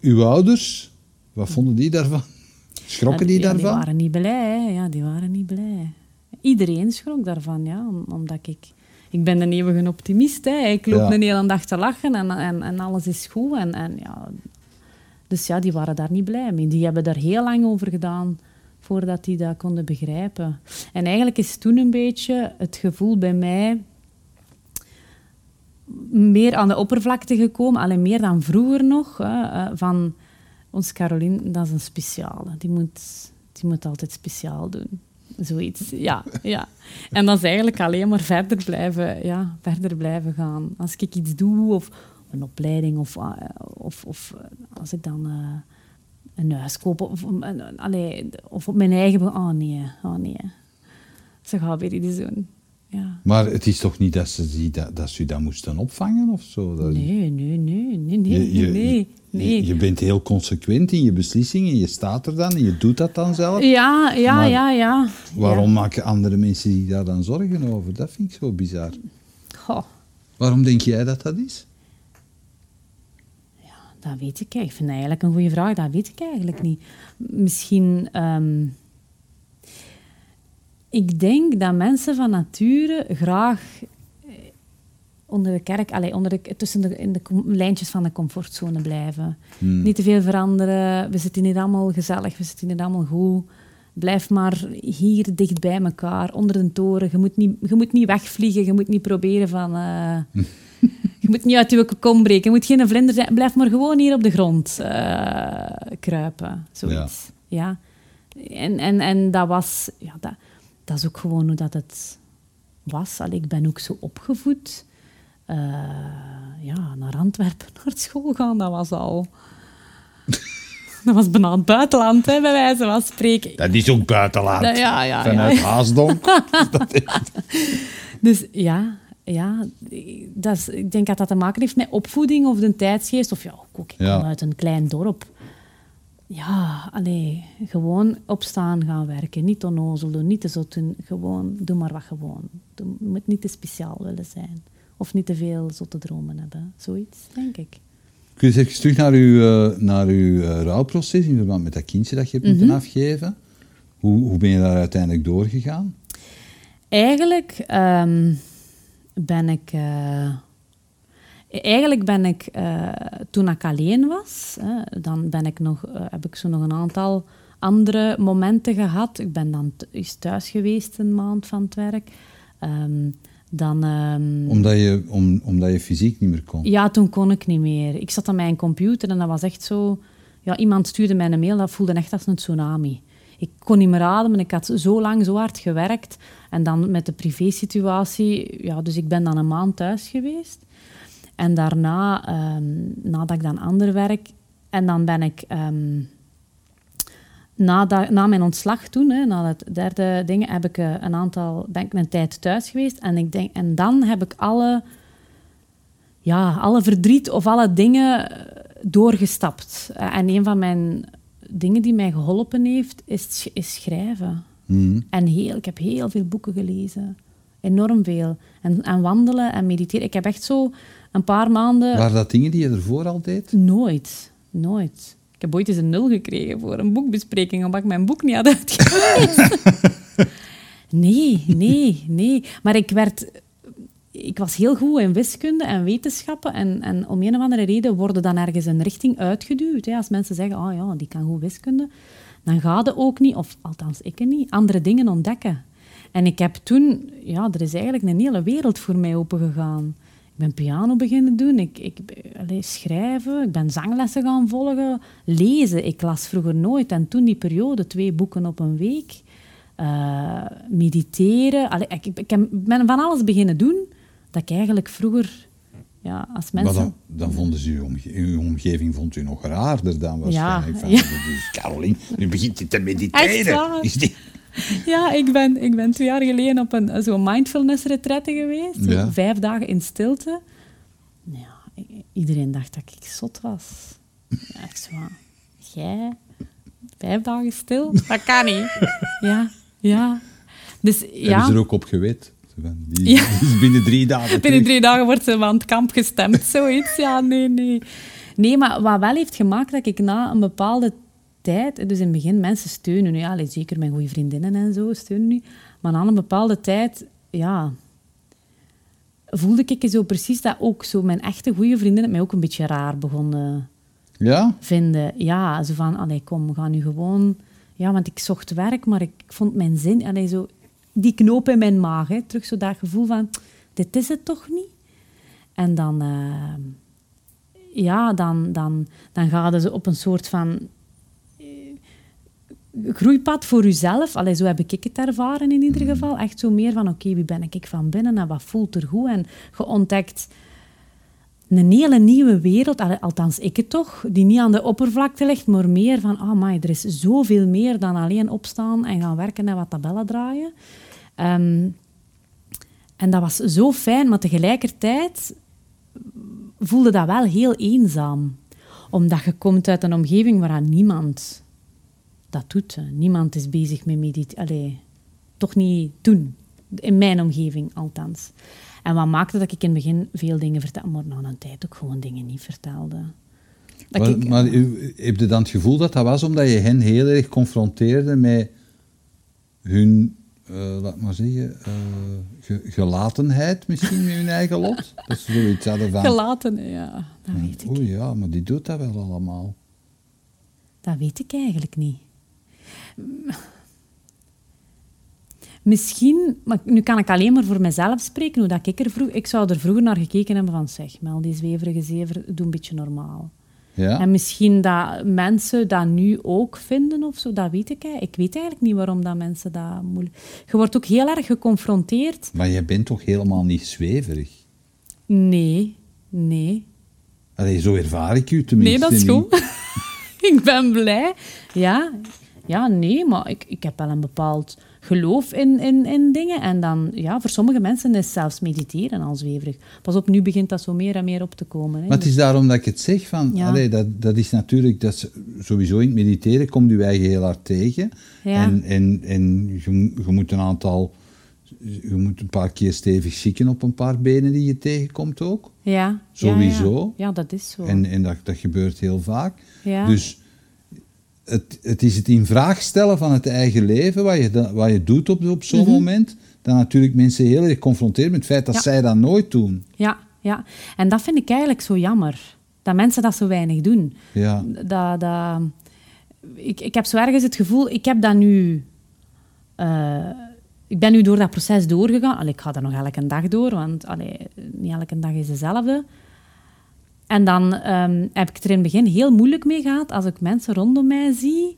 S2: uw ouders, wat vonden die daarvan? Schrokken die
S1: ja,
S2: daarvan?
S1: Die waren niet blij, ja, die waren niet blij. Iedereen schrok daarvan, ja, omdat ik... Ik ben een eeuwige optimist, hè. Ik loop ja. een hele dag te lachen en, en, en alles is goed. En, en, ja, dus ja, die waren daar niet blij mee. Die hebben daar heel lang over gedaan voordat die dat konden begrijpen. En eigenlijk is toen een beetje het gevoel bij mij meer aan de oppervlakte gekomen, alleen meer dan vroeger nog, hè, van ons Caroline, dat is een speciale. Die moet, die moet altijd speciaal doen. Zoiets, ja, ja. En dat is eigenlijk alleen maar verder blijven, ja, verder blijven gaan. Als ik iets doe, of een opleiding, of, of, of als ik dan een huis kopen. Of, of op mijn eigen... Oh nee, oh nee. Ze gaan weer iets doen. Ja.
S2: Maar het is toch niet dat ze, die, dat, dat ze dat moesten opvangen of zo? Dat-
S1: Nee, nee, nee, nee, nee,
S2: Je, je,
S1: nee.
S2: je-
S1: nee.
S2: je bent heel consequent in je beslissingen. Je staat er dan en je doet dat dan zelf.
S1: ja, ja,
S2: Maar
S1: ja, ja.
S2: Waarom maken andere mensen zich daar dan zorgen over? Dat vind ik zo bizar.
S1: Ja. Goh,
S2: Waarom denk jij dat dat is?
S1: dat weet ik. Ik vind dat eigenlijk een goede vraag. Dat weet ik eigenlijk niet. Misschien... ehm, ik denk dat mensen van nature graag eh, onder de kerk, allee, onder de, tussen de, in de lijntjes van de comfortzone blijven.
S2: Hmm.
S1: Niet te veel veranderen. We zitten hier allemaal gezellig, we zitten hier allemaal goed. Blijf maar hier dicht bij elkaar, onder de toren. Je moet niet, je moet niet wegvliegen, je moet niet proberen van... eh, je moet niet uit je kom breken, je moet geen vlinder zijn. Blijf maar gewoon hier op de grond eh, kruipen, zoiets. Ja. En, en, en dat was... Ja, dat, dat is ook gewoon hoe dat het was. Allee, ik ben ook zo opgevoed. Eh, ja, naar Antwerpen, naar school gaan, dat was al... dat was bijna het buitenland, hè, bij wijze van spreken.
S2: Dat is ook buitenland.
S1: Ja, ja, ja.
S2: Vanuit Haasdonk. Is-
S1: Dus ja, ja dat is, ik denk dat dat te maken heeft met opvoeding of de tijdsgeest. Of ja, ook, ik
S2: Ja.
S1: kom uit een klein dorp. Ja, allee, gewoon opstaan gaan werken. Niet onnozel doen, niet te zot doen. Gewoon, doe maar wat gewoon. Je moet niet te speciaal willen zijn. Of niet te veel zotte dromen hebben. Zoiets, denk ik.
S2: Kun je eens terug naar uw, eh, naar uw eh, rouwproces in verband met dat kindje dat je hebt moeten
S1: Mhm.
S2: afgeven? Hoe, hoe ben je daar uiteindelijk doorgegaan?
S1: Eigenlijk ehm, ben ik. eh, eigenlijk ben ik, eh, toen ik alleen was, hè, dan ben ik nog, eh, heb ik zo nog een aantal andere momenten gehad. Ik ben dan eens thuis geweest een maand van het werk. Ehm, dan, ehm,
S2: Omdat je, om, omdat je fysiek niet meer kon.
S1: ja, toen kon ik niet meer. Ik zat aan mijn computer en dat was echt zo... Ja, iemand stuurde mij een mail, dat voelde echt als een tsunami. Ik kon niet meer ademen, ik had zo lang, zo hard gewerkt. En dan met de privésituatie... Ja, dus ik ben dan een maand thuis geweest. En daarna, ehm, nadat ik dan ander werk... En dan ben ik... ehm, na, na mijn ontslag toen, hè, na het derde ding, heb ik eh, een aantal, ben ik een tijd thuis geweest. En, ik denk, en dan heb ik alle ja, alle verdriet of alle dingen eh, doorgestapt. Eh, En een van mijn dingen die mij geholpen heeft, is, is schrijven.
S2: Mhm.
S1: En heel, ik heb heel veel boeken gelezen. Enorm veel. En, en wandelen en mediteren. Ik heb echt zo een paar maanden...
S2: Waren dat dingen die je ervoor al deed?
S1: Nooit. Nooit. Ik heb ooit eens een nul gekregen voor een boekbespreking, omdat ik mijn boek niet had uitgelezen. nee, nee, nee. Maar ik werd... Ik was heel goed in wiskunde en wetenschappen. En, en om een of andere reden worden dan ergens een richting uitgeduwd. Hè. Als mensen zeggen, oh ja, die kan goed wiskunde, dan ga je ook niet, of althans ik niet, andere dingen ontdekken. En ik heb toen... Ja, er is eigenlijk een hele wereld voor mij opengegaan. Ik ben piano beginnen doen, ik, ik schrijven, ik ben zanglessen gaan volgen, lezen. Ik las vroeger nooit. En toen die periode, twee boeken op een week, eh, mediteren. Allee, ik, ik, ben van alles beginnen doen dat ik eigenlijk vroeger, ja, als
S2: Maar
S1: mensen...
S2: dan, dan vonden ze uw, omge- uw omgeving vond u nog raarder dan waarschijnlijk. Van,
S1: ja.
S2: Dus Caroline, nu begint je te mediteren. Is die-
S1: Ja, ik ben, ik ben twee jaar geleden op een zo'n mindfulness-retraite geweest. Zo
S2: Ja.
S1: Vijf dagen in stilte. Ja, iedereen dacht dat ik zot was. Ja, ik zo, "Ah, jij? Vijf dagen stil? Dat kan niet. Ja, ja. Dus
S2: Hebben
S1: ja,
S2: ze er ook op gewet? Zo Die,
S1: Ja.
S2: die is binnen drie dagen
S1: binnen drie dagen wordt ze van het kamp gestemd. Zoiets, ja, nee, nee. Nee, maar wat wel heeft gemaakt dat ik na een bepaalde tijd... Dus in het begin, mensen steunen nu. Ja, zeker mijn goede vriendinnen en zo steunen nu. Maar na een bepaalde tijd, ja... Voelde ik zo precies dat ook zo mijn echte goede vriendinnen mij ook een beetje raar begonnen
S2: Ja?
S1: vinden. Ja, zo van, allee, kom, we gaan nu gewoon... Ja, want ik zocht werk, maar ik, ik vond mijn zin... Allee, zo, die knoop in mijn maag, hè, terug zo dat gevoel van... Dit is het toch niet? En dan... eh, ja, dan, dan, dan gaan ze op een soort van... groeipad voor uzelf. Allee, zo heb ik het ervaren in ieder geval. Echt zo meer van, oké, wie ben ik van binnen en wat voelt er goed? En je ontdekt een hele nieuwe wereld, althans ik het toch, die niet aan de oppervlakte ligt, maar meer van, oh my, er is zoveel meer dan alleen opstaan en gaan werken en wat tabellen draaien. Ehm, en dat was zo fijn, maar tegelijkertijd voelde dat wel heel eenzaam. Omdat je komt uit een omgeving waar niemand dat doet. Niemand is bezig met meditatie. Toch niet toen. In mijn omgeving, althans. En wat maakte dat ik in het begin veel dingen vertelde, maar na een tijd ook gewoon dingen niet vertelde.
S2: maar, ik, maar heb je dan het gevoel dat dat was omdat je hen heel erg confronteerde met hun, uh, laat maar zeggen, uh, gelatenheid misschien met hun eigen lot? Dat ze zoiets hadden van...
S1: Gelaten, ja, dat weet ik.
S2: Oeh ja, maar die doet dat wel allemaal.
S1: Dat weet ik eigenlijk niet. Misschien, maar nu kan ik alleen maar voor mezelf spreken, hoe dat ik er vroeg, ik zou er vroeger naar gekeken hebben van zeg, Mel, die zweverige zever, doe een beetje normaal. Ja. En misschien dat mensen dat nu ook vinden of zo, dat weet ik. Ik weet eigenlijk niet waarom dat mensen dat moeilijk... Je wordt ook heel erg geconfronteerd.
S2: Maar je bent toch helemaal niet zweverig?
S1: Nee, nee.
S2: Allee, zo ervaar ik u tenminste
S1: Nee, dat is goed. ik ben blij. Ja, ja nee, maar ik, ik heb wel een bepaald geloof in, in, in dingen. En dan, ja, voor sommige mensen is zelfs mediteren al zweverig. Pas op, nu begint dat zo meer en meer op te komen. Hè.
S2: Maar het is daarom dat ik het zeg, van, ja. dat, dat is natuurlijk, dat sowieso in het mediteren komt je eigen heel hard tegen. Ja. En, en, en je, je moet een aantal je moet een paar keer stevig zieken op een paar benen die je tegenkomt ook.
S1: Ja.
S2: Sowieso.
S1: Ja, ja. dat is zo.
S2: En, en dat, dat gebeurt heel vaak. Ja. Dus het, het is het in vraag stellen van het eigen leven, wat je, wat je doet op, op zo'n mhm. moment, dat natuurlijk mensen heel erg confronteren met het feit dat zij dat nooit doen.
S1: Ja, ja, en dat vind ik eigenlijk zo jammer. Dat mensen dat zo weinig doen.
S2: Ja.
S1: Dat, dat, ik, ik heb zo ergens het gevoel, ik heb dat nu... Uh, ik ben nu door dat proces doorgegaan. Allee, ik ga er nog elke dag door, want allee, niet elke dag is dezelfde. En dan um, heb ik er in het begin heel moeilijk mee gehad als ik mensen rondom mij zie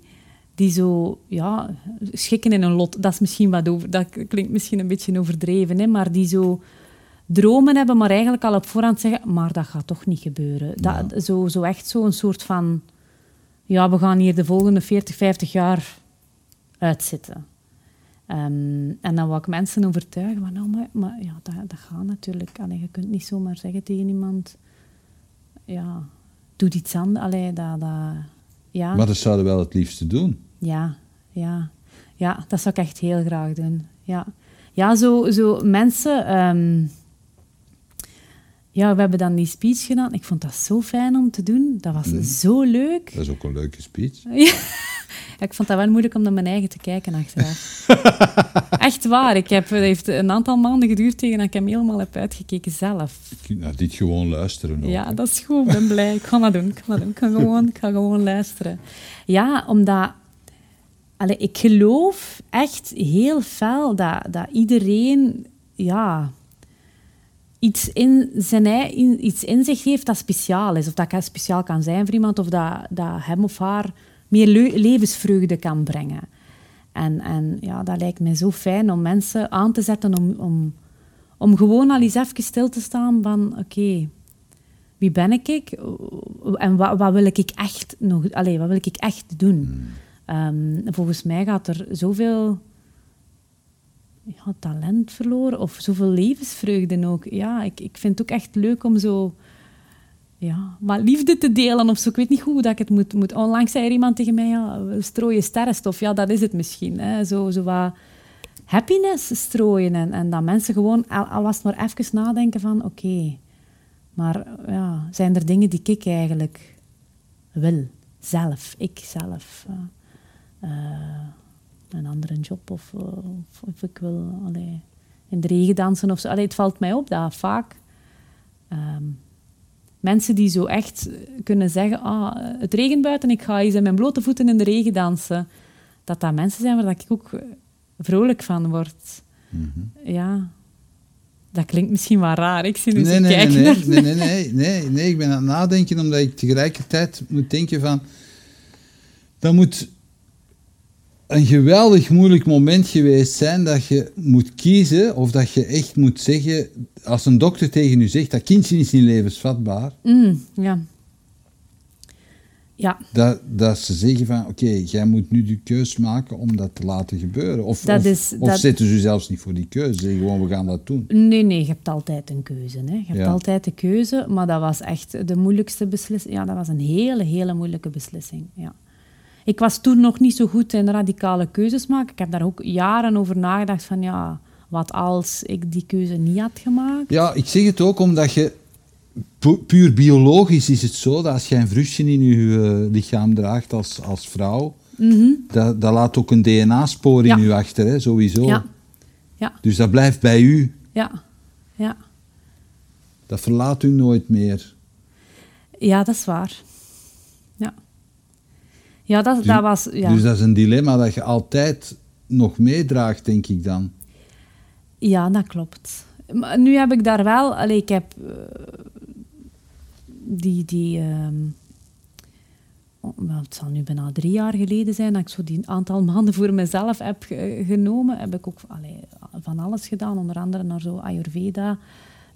S1: die zo ja, schikken in een lot. Dat is misschien wat over, dat klinkt misschien een beetje overdreven, hè, maar die zo dromen hebben, maar eigenlijk al op voorhand zeggen, maar dat gaat toch niet gebeuren. Dat, zo, zo echt zo'n soort van, ja, we gaan hier de volgende 40, 50 jaar uitzitten. Um, en dan wou ik mensen overtuigen, van, nou, maar, maar ja, dat, dat gaat natuurlijk. Allee, je kunt niet zomaar zeggen tegen iemand ja, doe iets anders. Allee, dat, dat, ja.
S2: Maar dat zouden wel het liefste doen.
S1: Ja, ja. Ja, dat zou ik echt heel graag doen. Ja, ja zo, zo mensen... Um, ja, we hebben dan die speech gedaan. Ik vond dat zo fijn om te doen. Dat was mm. zo leuk.
S2: Dat is ook een leuke speech.
S1: Ja ik vond dat wel moeilijk om naar mijn eigen te kijken achteraf. Echt waar. Ik heb, het heeft een aantal maanden geduurd tegen dat ik hem helemaal heb uitgekeken zelf.
S2: Nou, dit gewoon luisteren. Ook.
S1: Ja, dat is goed. Ik ben blij. Ik ga dat doen. Ik ga, dat doen. Ik ga, gewoon, ik ga gewoon luisteren. Ja, omdat... Allee, ik geloof echt heel fel dat, dat iedereen... Ja, iets in, zijn, iets in zich heeft dat speciaal is. Of dat speciaal kan zijn voor iemand, of dat, dat hem of haar meer levensvreugde kan brengen. En, en ja, dat lijkt mij zo fijn om mensen aan te zetten om, om, om gewoon al eens even stil te staan van oké, wie ben ik? En wat, wat wil ik echt nog, allez, wat wil ik echt doen? Hmm. Ehm, volgens mij gaat er zoveel ja, talent verloren of zoveel levensvreugde ook. Ja, ik, ik vind het ook echt leuk om zo ja, maar liefde te delen of zo. Ik weet niet hoe dat ik het moet. moet. Onlangs zei er iemand tegen mij, ja, strooien sterrenstof. Ja, dat is het misschien. Hè. Zo, zo wat happiness strooien. En, en dat mensen gewoon, al, was het maar even nadenken van, oké, maar ja, zijn er dingen die ik eigenlijk wil? Zelf, ik zelf. Uh, een andere job of, of, of ik wil allee, in de regen dansen of zo. Allee, het valt mij op dat vaak... Ehm, Mensen die zo echt kunnen zeggen, ah, het regent buiten, ik ga eens in mijn blote voeten in de regen dansen. Dat dat mensen zijn waar ik ook vrolijk van word. Mhm. Ja, dat klinkt misschien wel raar. Ik zie nu nee, nee, kijken
S2: nee, nee, nee, nee, nee, nee, ik ben aan het nadenken omdat ik tegelijkertijd moet denken van... Dat moet... een geweldig moeilijk moment geweest zijn dat je moet kiezen of dat je echt moet zeggen, als een dokter tegen u zegt dat kindje is niet levensvatbaar,
S1: Mm, ja. Ja,
S2: dat, dat ze zeggen van oké, jij moet nu de keus maken om dat te laten gebeuren. Of,
S1: Dat
S2: of,
S1: is-
S2: of
S1: dat-
S2: zetten ze u zelfs niet voor die keuze, zeggen gewoon we gaan dat doen.
S1: nee, nee, je hebt altijd een keuze. Hè. Je hebt
S2: Ja.
S1: altijd de keuze, maar dat was echt de moeilijkste beslissing. Ja, dat was een hele, hele moeilijke beslissing. Ja. Ik was toen nog niet zo goed in radicale keuzes maken. Ik heb daar ook jaren over nagedacht van ja, wat als ik die keuze niet had gemaakt?
S2: Ja, ik zeg het ook omdat je pu- puur biologisch is het zo dat als je een vruchtje in je eh, lichaam draagt als, als vrouw, dat, dat laat ook een DNA-spoor in.
S1: Ja.
S2: u achter, hè, sowieso.
S1: Ja. Ja,
S2: Dus dat blijft bij u.
S1: ja, ja.
S2: Dat verlaat u nooit meer.
S1: Ja, dat is waar. Ja. Dat, dat was... Ja.
S2: Dus dat is een dilemma dat je altijd nog meedraagt, denk ik dan.
S1: Ja, dat klopt. Maar nu heb ik daar wel... Allee, ik heb eh, die... die oh, wel, het zal nu bijna drie jaar geleden zijn dat ik zo die aantal maanden voor mezelf heb ge- genomen. Heb ik ook allee, van alles gedaan, onder andere naar zo Ayurveda,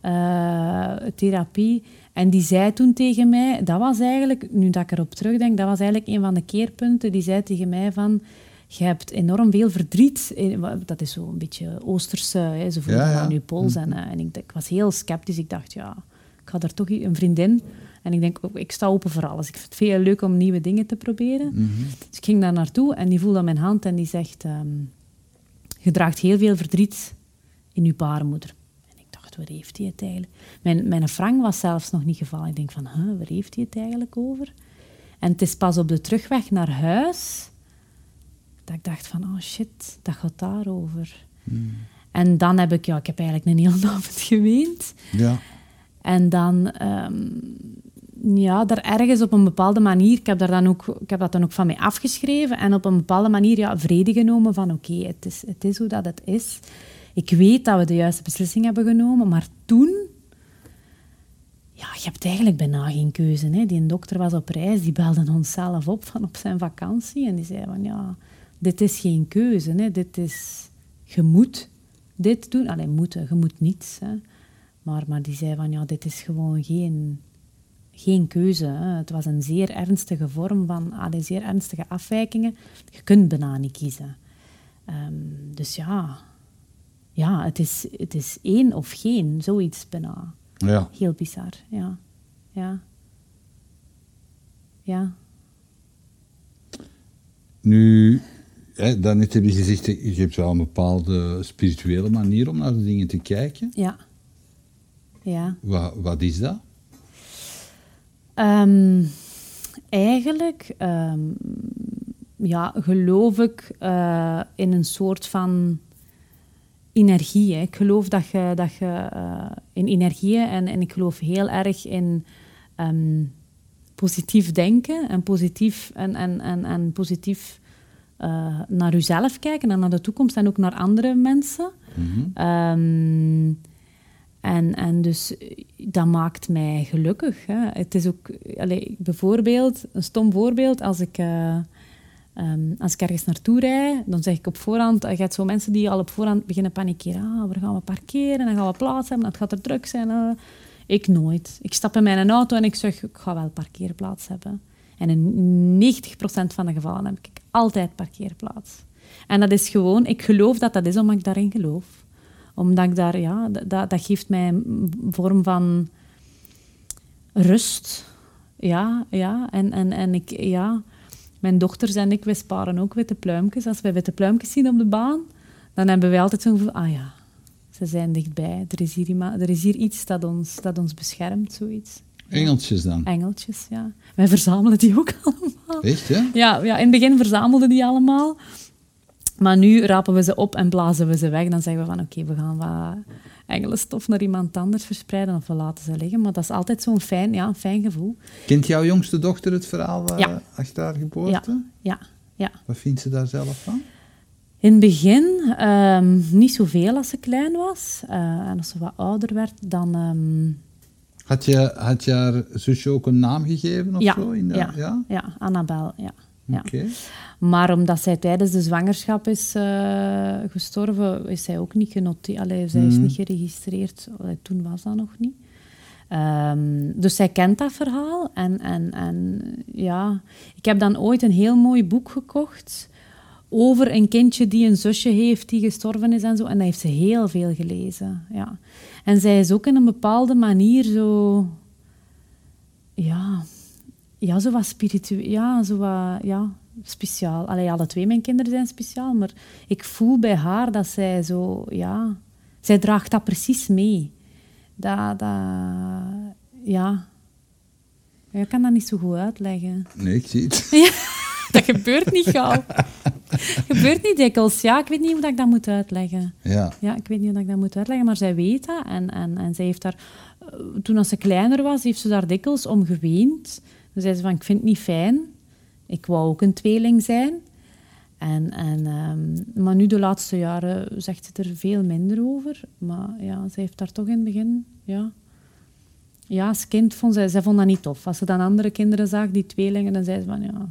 S1: eh, therapie. En die zei toen tegen mij, dat was eigenlijk, nu dat ik erop terugdenk, dat was eigenlijk een van de keerpunten. Die zei tegen mij van, je hebt enorm veel verdriet. Eh, Dat is zo een beetje Oosterse, hè, ze voelen
S2: Ja, ja.
S1: aan je pols. En, eh, en ik, ik was heel sceptisch. Ik dacht, ja, ik had er toch een vriendin. En ik denk, ik sta open voor alles. Ik vind het veel leuk om nieuwe dingen te proberen. Dus ik ging daar naartoe en die voelde aan mijn hand en die zegt... ehm, je draagt heel veel verdriet in je baarmoeder. Dacht, waar heeft hij het eigenlijk? Mijn, mijn frank was zelfs nog niet gevallen. Ik denk van, huh, waar heeft hij het eigenlijk over? En het is pas op de terugweg naar huis dat ik dacht van, oh shit, dat gaat daarover. En dan heb ik, ja, ik heb eigenlijk een hele avond geweend.
S2: Ja.
S1: En dan, ehm, ja, daar ergens op een bepaalde manier, ik heb, daar dan ook, ik heb dat dan ook van mij afgeschreven en op een bepaalde manier ja, vrede genomen van oké, het, is, het is hoe dat het is. Ik weet dat we de juiste beslissing hebben genomen, maar toen, ja, je hebt eigenlijk bijna geen keuze. Hè. Die dokter was op reis, die belde ons zelf op van op zijn vakantie en die zei van ja, dit is geen keuze, hè. dit is, je moet dit doen. Alleen moeten, je moet niets. Hè. Maar, maar die zei van ja, dit is gewoon geen, geen keuze. Het was een zeer ernstige vorm van, allee, zeer ernstige afwijkingen. Je kunt bijna niet kiezen. Ehm, dus ja, ja het, is, het is één of geen, zoiets bijna.
S2: Ja.
S1: Heel bizar, ja. Ja. Ja.
S2: Nu, hè, daarnet heb je gezegd, je hebt wel een bepaalde spirituele manier om naar de dingen te kijken.
S1: Ja. Ja.
S2: Wat, wat is dat?
S1: Ehm, eigenlijk ehm, ja, geloof ik eh, in een soort van energie. Hè. Ik geloof dat je, dat je eh, in energieën en, en ik geloof heel erg in ehm, positief denken en positief, en, en, en, en positief eh, naar jezelf kijken en naar de toekomst en ook naar andere mensen. Ehm, en, en dus dat maakt mij gelukkig. Hè. Het is ook, allee, bijvoorbeeld, een stom voorbeeld, als ik, eh, ehm, als ik ergens naartoe rijd, dan zeg ik op voorhand, je hebt zo mensen die al op voorhand beginnen panikeren. Ah, waar gaan we parkeren? Dan gaan we plaats hebben, het gaat er druk zijn. eh. Ik nooit. Ik stap in mijn auto en ik zeg, ik ga wel parkeerplaats hebben. En in 90% van de gevallen heb ik altijd parkeerplaats. En dat is gewoon, ik geloof dat dat is omdat ik daarin geloof omdat ik daar, ja, dat- dat, dat geeft mij een vorm van rust. Ja, ja. En, en, en ik, ja, mijn dochters en ik, wij sparen ook witte pluimpjes. Als wij witte pluimpjes zien op de baan, dan hebben wij altijd zo'n gevoel, ah ja, ze zijn dichtbij. Er is hier, er is hier iets dat ons, dat ons beschermt, zoiets.
S2: Engeltjes dan?
S1: Engeltjes, ja. Wij verzamelen die ook allemaal.
S2: Echt, hè?
S1: Ja, ja, in het begin verzamelden die allemaal. Maar nu rapen we ze op en blazen we ze weg. Dan zeggen we van, oké, we gaan wat engelenstof naar iemand anders verspreiden of we laten ze liggen. Maar dat is altijd zo'n fijn, ja, fijn gevoel.
S2: Kent jouw jongste dochter het verhaal eh,
S1: Ja.
S2: achter haar geboorte?
S1: Ja, ja.
S2: Wat vindt ze daar zelf van?
S1: In het begin ehm, niet zoveel als ze klein was. Eh, en als ze wat ouder werd, dan... ehm,
S2: Had je, had je haar zusje ook een naam gegeven of
S1: ja,
S2: zo? In de-
S1: ja,
S2: ja?
S1: ja, Annabel, ja. Ja. Maar omdat zij tijdens de zwangerschap is eh, gestorven, is zij ook niet genoteerd. Allee, zij is niet geregistreerd. Allee, toen was dat nog niet. Ehm, dus zij kent dat verhaal. En, en, en ja, ik heb dan ooit een heel mooi boek gekocht over een kindje die een zusje heeft die gestorven is en zo. En dat heeft ze heel veel gelezen. Ja. En zij is ook in een bepaalde manier zo... Ja, ja zo wat spiritueel. Ja, zo wat... Ja, speciaal. Allee, alle twee mijn kinderen zijn speciaal, maar ik voel bij haar dat zij zo... Ja, zij draagt dat precies mee. Dat... dat ja... Ja, Ik kan dat niet zo goed uitleggen.
S2: Nee, ik zie het.
S1: Dat gebeurt niet gauw. gebeurt niet dikwijls. Ja, ik weet niet hoe dat ik dat moet uitleggen.
S2: Ja.
S1: Ja, ik weet niet hoe dat ik dat moet uitleggen, maar zij weet dat. En, en, en zij heeft daar... eh, Toen als ze kleiner was, heeft ze daar dikwijls om geweend. Toen zei ze van, ik vind het niet fijn. Ik wou ook een tweeling zijn. En, en, ehm, maar nu, de laatste jaren, zegt ze er veel minder over. Maar ja, ze heeft daar toch in het begin... Ja, ja als kind vond zij, zij vond dat niet tof. Als ze dan andere kinderen zag, die tweelingen, dan zei ze van, ja,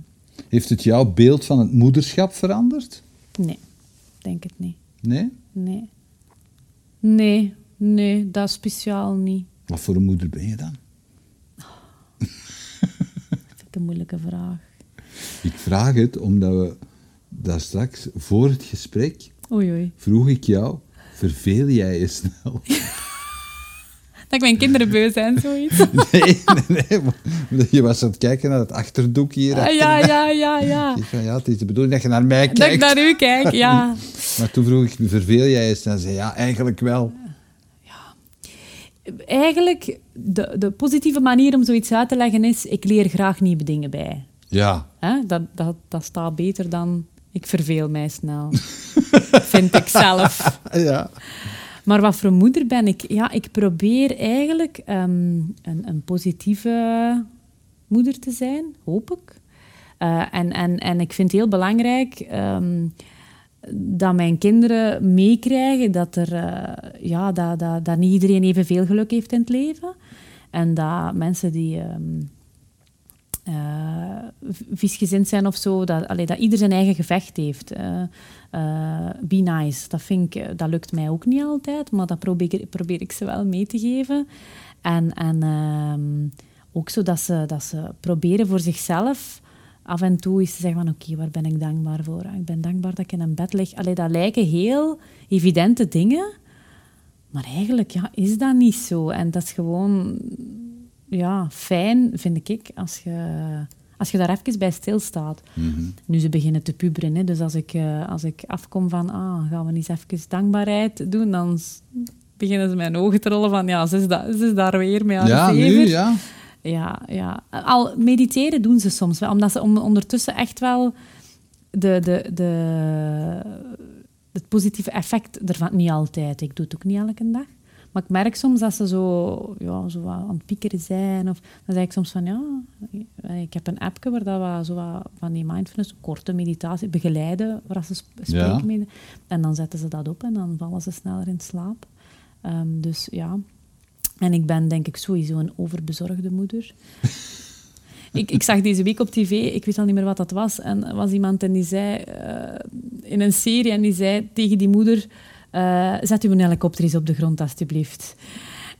S2: Heeft het jouw beeld van het moederschap veranderd?
S1: nee, denk het niet.
S2: Nee?
S1: Nee. Nee, nee, dat speciaal niet.
S2: Wat voor een moeder ben je dan?
S1: Ik een moeilijke vraag.
S2: Ik vraag het omdat we daar straks voor het gesprek
S1: Oei, oei.
S2: vroeg ik jou: verveel jij je snel?
S1: Dat mijn kinderen beu zijn, zoiets.
S2: Nee, nee, nee. maar Je was aan het kijken naar het achterdoek hier.
S1: Ah, ja, ja, ja, ja.
S2: Ik van, ja, het is de bedoeling dat je naar mij
S1: Dat ik
S2: kijkt.
S1: naar u kijk, ja.
S2: Maar toen vroeg ik, verveel jij je snel? Zei ja, eigenlijk wel.
S1: Eigenlijk, de, de positieve manier om zoiets uit te leggen is, ik leer graag nieuwe dingen bij.
S2: Ja.
S1: Hè? Dat, dat, dat staat beter dan, ik verveel mij snel. Vind ik zelf.
S2: Ja.
S1: Maar wat voor moeder ben ik? Ja, ik probeer eigenlijk ehm, een, een positieve moeder te zijn, hoop ik. Eh, en, en, en ik vind het heel belangrijk ehm, dat mijn kinderen meekrijgen dat, er, eh, ja, dat, dat, dat niet iedereen evenveel geluk heeft in het leven. En dat mensen die ehm eh, viesgezind zijn of zo, dat, allee, dat ieder zijn eigen gevecht heeft. Eh, be nice, dat, vind ik, dat lukt mij ook niet altijd, maar dat probeer, probeer ik ze wel mee te geven. En, en ehm, ook zo dat ze, dat ze proberen voor zichzelf af en toe eens te zeggen van oké, waar ben ik dankbaar voor? Ah, Ik ben dankbaar dat ik in een bed lig. Allee, dat lijken heel evidente dingen, maar eigenlijk ja, is dat niet zo. En dat is gewoon ja, fijn, vind ik, als je, als je daar even bij stilstaat. Nu ze beginnen te puberen, hè, dus als ik, eh, als ik afkom van ah, gaan we eens even dankbaarheid doen, dan beginnen ze mijn ogen te rollen van ja, ze is, da- ze is daar weer met haar
S2: Ja, nu, ja.
S1: Ja, ja. Al mediteren doen ze soms wel, omdat ze om, ondertussen echt wel de, de, de, het positieve effect ervan, niet altijd, ik doe het ook niet elke dag, maar ik merk soms dat ze zo, ja, zo wat aan het piekeren zijn, of dan zeg ik soms van ja, ik heb een appje waar dat wat, zo wat van die mindfulness, korte meditatie, begeleiden, waar ze sp- spreken
S2: Ja.
S1: mee. En dan zetten ze dat op en dan vallen ze sneller in slaap. Ehm, dus ja, en ik ben denk ik sowieso een overbezorgde moeder. ik, ik zag deze week op tv, ik weet al niet meer wat dat was, en er was iemand en die zei, eh, in een serie, en die zei tegen die moeder, eh, zet uw helikopter eens op de grond, alstublieft.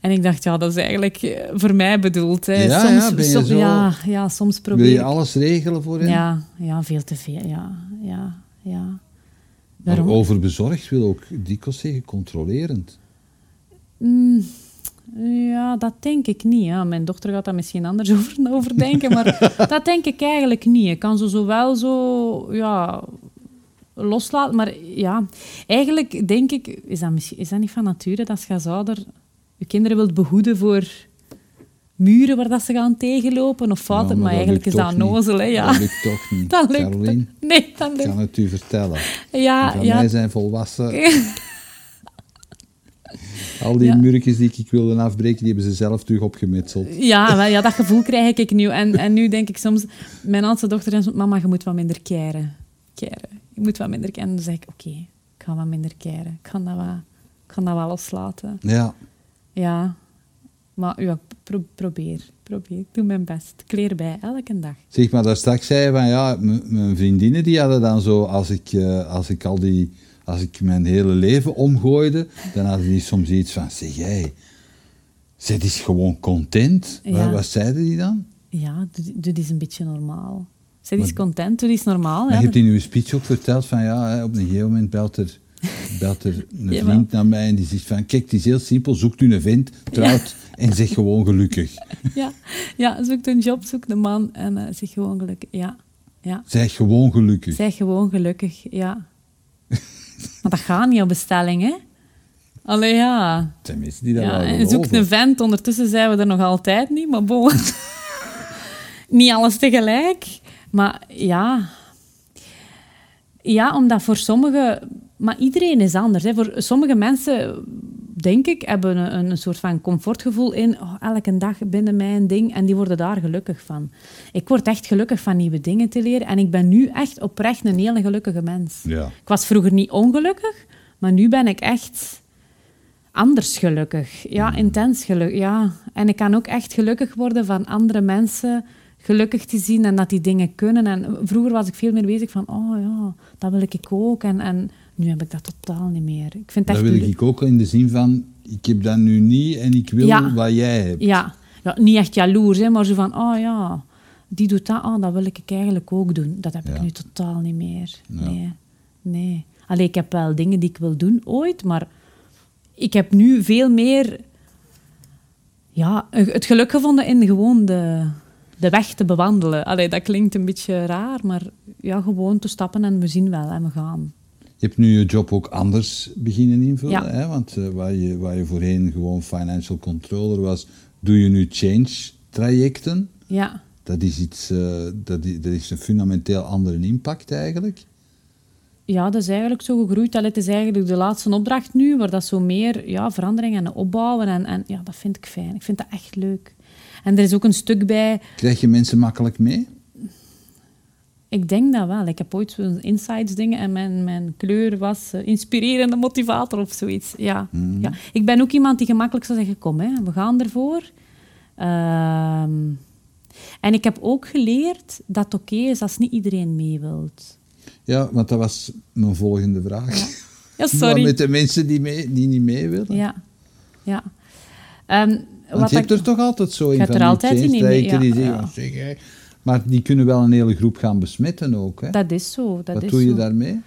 S1: En ik dacht, ja, dat is eigenlijk eh, voor mij bedoeld. Hè.
S2: Ja,
S1: soms,
S2: ja, ben je
S1: som-
S2: zo-
S1: ja, ja, soms probeer
S2: Wil je alles regelen voor hen?
S1: Ja, ja, veel te veel, ja, ja, ja.
S2: Maar
S1: Waarom?
S2: overbezorgd wil ook dikwijls zeggen controlerend.
S1: Mm, dat denk ik niet. Ja. Mijn dochter gaat daar misschien anders over, over denken, maar dat denk ik eigenlijk niet. Ik kan ze zowel zo ja, loslaten, maar ja, eigenlijk denk ik, is dat, misschien, is dat niet van nature dat je als ouder je kinderen wilt behoeden voor muren waar dat ze gaan tegenlopen of fouten,
S2: Ja,
S1: maar, eigenlijk is dat nozel, hè? Ja.
S2: Dat lukt toch niet.
S1: Dat lukt.
S2: Caroline,
S1: Nee, dat
S2: ik
S1: lukt.
S2: kan het u vertellen.
S1: Ja,
S2: Van
S1: ja,
S2: mij zijn volwassen. Al die
S1: Ja.
S2: murkjes die ik wilde afbreken, die hebben ze zelf terug opgemetseld.
S1: Ja, wel, ja, dat gevoel krijg ik nu. En, en nu denk ik soms... Mijn oudste dochter zegt, mama, je moet wat minder keren. Keren. Je moet wat minder keren. En dan zeg ik, oké, ik ga wat minder keren. Ik ga dat wel, ik ga dat wel loslaten.
S2: Ja,
S1: Ja. Maar ja, pro- probeer. probeer. Ik doe mijn best. Ik leer bij, elke dag.
S2: Zeg maar, daar straks zei je van ja, mijn vriendinnen die hadden dan zo, als ik, eh, als ik al die, als ik mijn hele leven omgooide, dan hadden die soms iets van, zeg jij, zit is gewoon content.
S1: Ja.
S2: Wat, wat zeiden die dan?
S1: Ja, doe eens een beetje normaal. Zij is content, doe eens normaal.
S2: Maar
S1: Ja,
S2: je hebt in uw speech ook verteld van ja, op een gegeven moment belt er, belt er een
S1: Ja,
S2: vriend naar mij en die zegt van kijk, het is heel simpel, zoekt u een vent, trouwt en zeg gewoon gelukkig.
S1: ja, ja, zoek een job, zoek een man en zeg gewoon gelukkig. Ja, ja.
S2: Zeg gewoon gelukkig.
S1: Zij gewoon gelukkig, ja. Maar dat gaat niet op bestelling, hè? Allee, ja.
S2: Zijn mensen die dat
S1: ja
S2: wel
S1: zoek een vent, ondertussen zijn we er nog altijd niet, maar bon. niet alles tegelijk. Maar ja... Ja, omdat voor sommigen... Maar iedereen is anders. Hè. Voor sommige mensen, denk ik, hebben een, een soort van comfortgevoel in oh, elke dag binnen mijn ding en die worden daar gelukkig van. Ik word echt gelukkig van nieuwe dingen te leren en ik ben nu echt oprecht een hele gelukkige mens.
S2: Ja.
S1: Ik was vroeger niet ongelukkig, maar nu ben ik echt anders gelukkig. Ja, intens gelukkig. Ja. En ik kan ook echt gelukkig worden van andere mensen gelukkig te zien en dat die dingen kunnen. En vroeger was ik veel meer bezig van, oh ja, dat wil ik ook. En, en nu heb ik dat totaal niet meer. Ik vind
S2: Dat
S1: echt
S2: wil ik ook in de zin van, ik heb dat nu niet en ik wil
S1: Ja.
S2: wat jij hebt.
S1: Ja. ja, niet echt jaloers, hè, maar zo van, oh ja, die doet dat, oh, dat wil ik eigenlijk ook doen. Dat heb ik nu totaal niet meer. Nee, nee. Allee, ik heb wel dingen die ik wil doen ooit, maar ik heb nu veel meer ja, het geluk gevonden in gewoon de, de weg te bewandelen. Allee, dat klinkt een beetje raar, maar ja, gewoon te stappen en we zien wel en we gaan.
S2: Je hebt nu je job ook anders beginnen invullen,
S1: Ja.
S2: hè? want eh, waar, je, waar je voorheen gewoon financial controller was, doe je nu change trajecten.
S1: Ja,
S2: Dat is, iets, eh, dat, is, dat is een fundamenteel andere impact eigenlijk.
S1: Ja, dat is eigenlijk zo gegroeid. Allee, het is eigenlijk de laatste opdracht nu, waar dat zo meer ja, veranderingen en opbouwen. En, en ja, dat vind ik fijn. Ik vind dat echt leuk. En er is ook een stuk bij,
S2: Krijg je mensen makkelijk mee?
S1: Ik denk dat wel. Ik heb ooit zo'n insights dingen en mijn, mijn kleur was eh, inspirerende motivator of zoiets. Ja. ja. Ik ben ook iemand die gemakkelijk zou zeggen, kom, hè, we gaan ervoor. Ehm, en ik heb ook geleerd dat het oké is als niet iedereen mee wilt.
S2: Ja, want dat was mijn volgende vraag.
S1: Ja, sorry.
S2: met de mensen die, mee, die niet mee willen?
S1: Ja, ja. Ehm,
S2: Want
S1: wat
S2: je hebt
S1: ik-
S2: er toch altijd zo in van
S1: er
S2: die
S1: altijd in die
S2: die
S1: ja,
S2: zeggen, hè. Maar die kunnen wel een hele groep gaan besmetten ook. Hè?
S1: Dat is zo. Dat
S2: Wat
S1: is
S2: doe je
S1: zo.
S2: daarmee?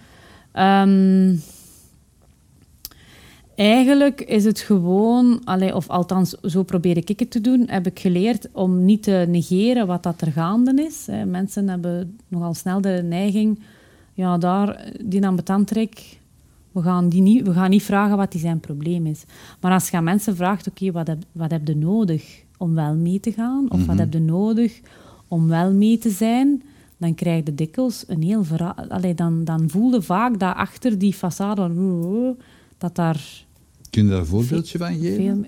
S1: Ehm, eigenlijk is het gewoon, allee, of althans, zo probeer ik het te doen, heb ik geleerd om niet te negeren wat dat er gaande is. Mensen hebben nogal snel de neiging, ja, daar, die aan betandtrek, we gaan, die niet, we gaan niet vragen wat die zijn probleem is. Maar als je aan mensen vraagt, oké, wat, heb, wat heb je nodig om wel mee te gaan? Of wat heb je nodig om wel mee te zijn? Dan krijg je dikwijls een heel verhaal. Allee, dan, dan voel je vaak dat achter die façade, van, dat daar
S2: Kun je daar een voorbeeldje van geven?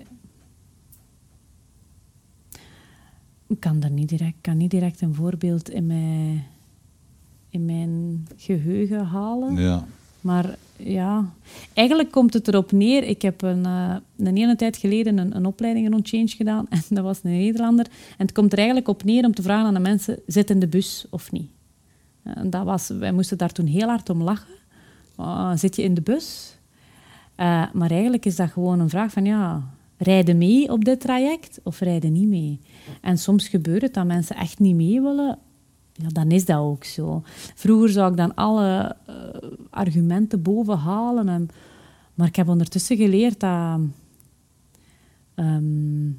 S1: Ik kan, daar niet direct, kan niet direct een voorbeeld in mijn, in mijn geheugen halen.
S2: Ja.
S1: Maar ja, eigenlijk komt het erop neer. Ik heb een, eh, een hele tijd geleden een, een opleiding rond Change gedaan. En dat was een Nederlander. En het komt er eigenlijk op neer om te vragen aan de mensen: zit in de bus of niet? En dat was, wij moesten daar toen heel hard om lachen. Ah, zit je in de bus? Eh, maar eigenlijk is dat gewoon een vraag van ja, rijden mee op dit traject of rijden niet mee? En soms gebeurt het dat mensen echt niet mee willen. Ja, dan is dat ook zo. Vroeger zou ik dan alle eh, argumenten boven halen. En, maar ik heb ondertussen geleerd dat ehm,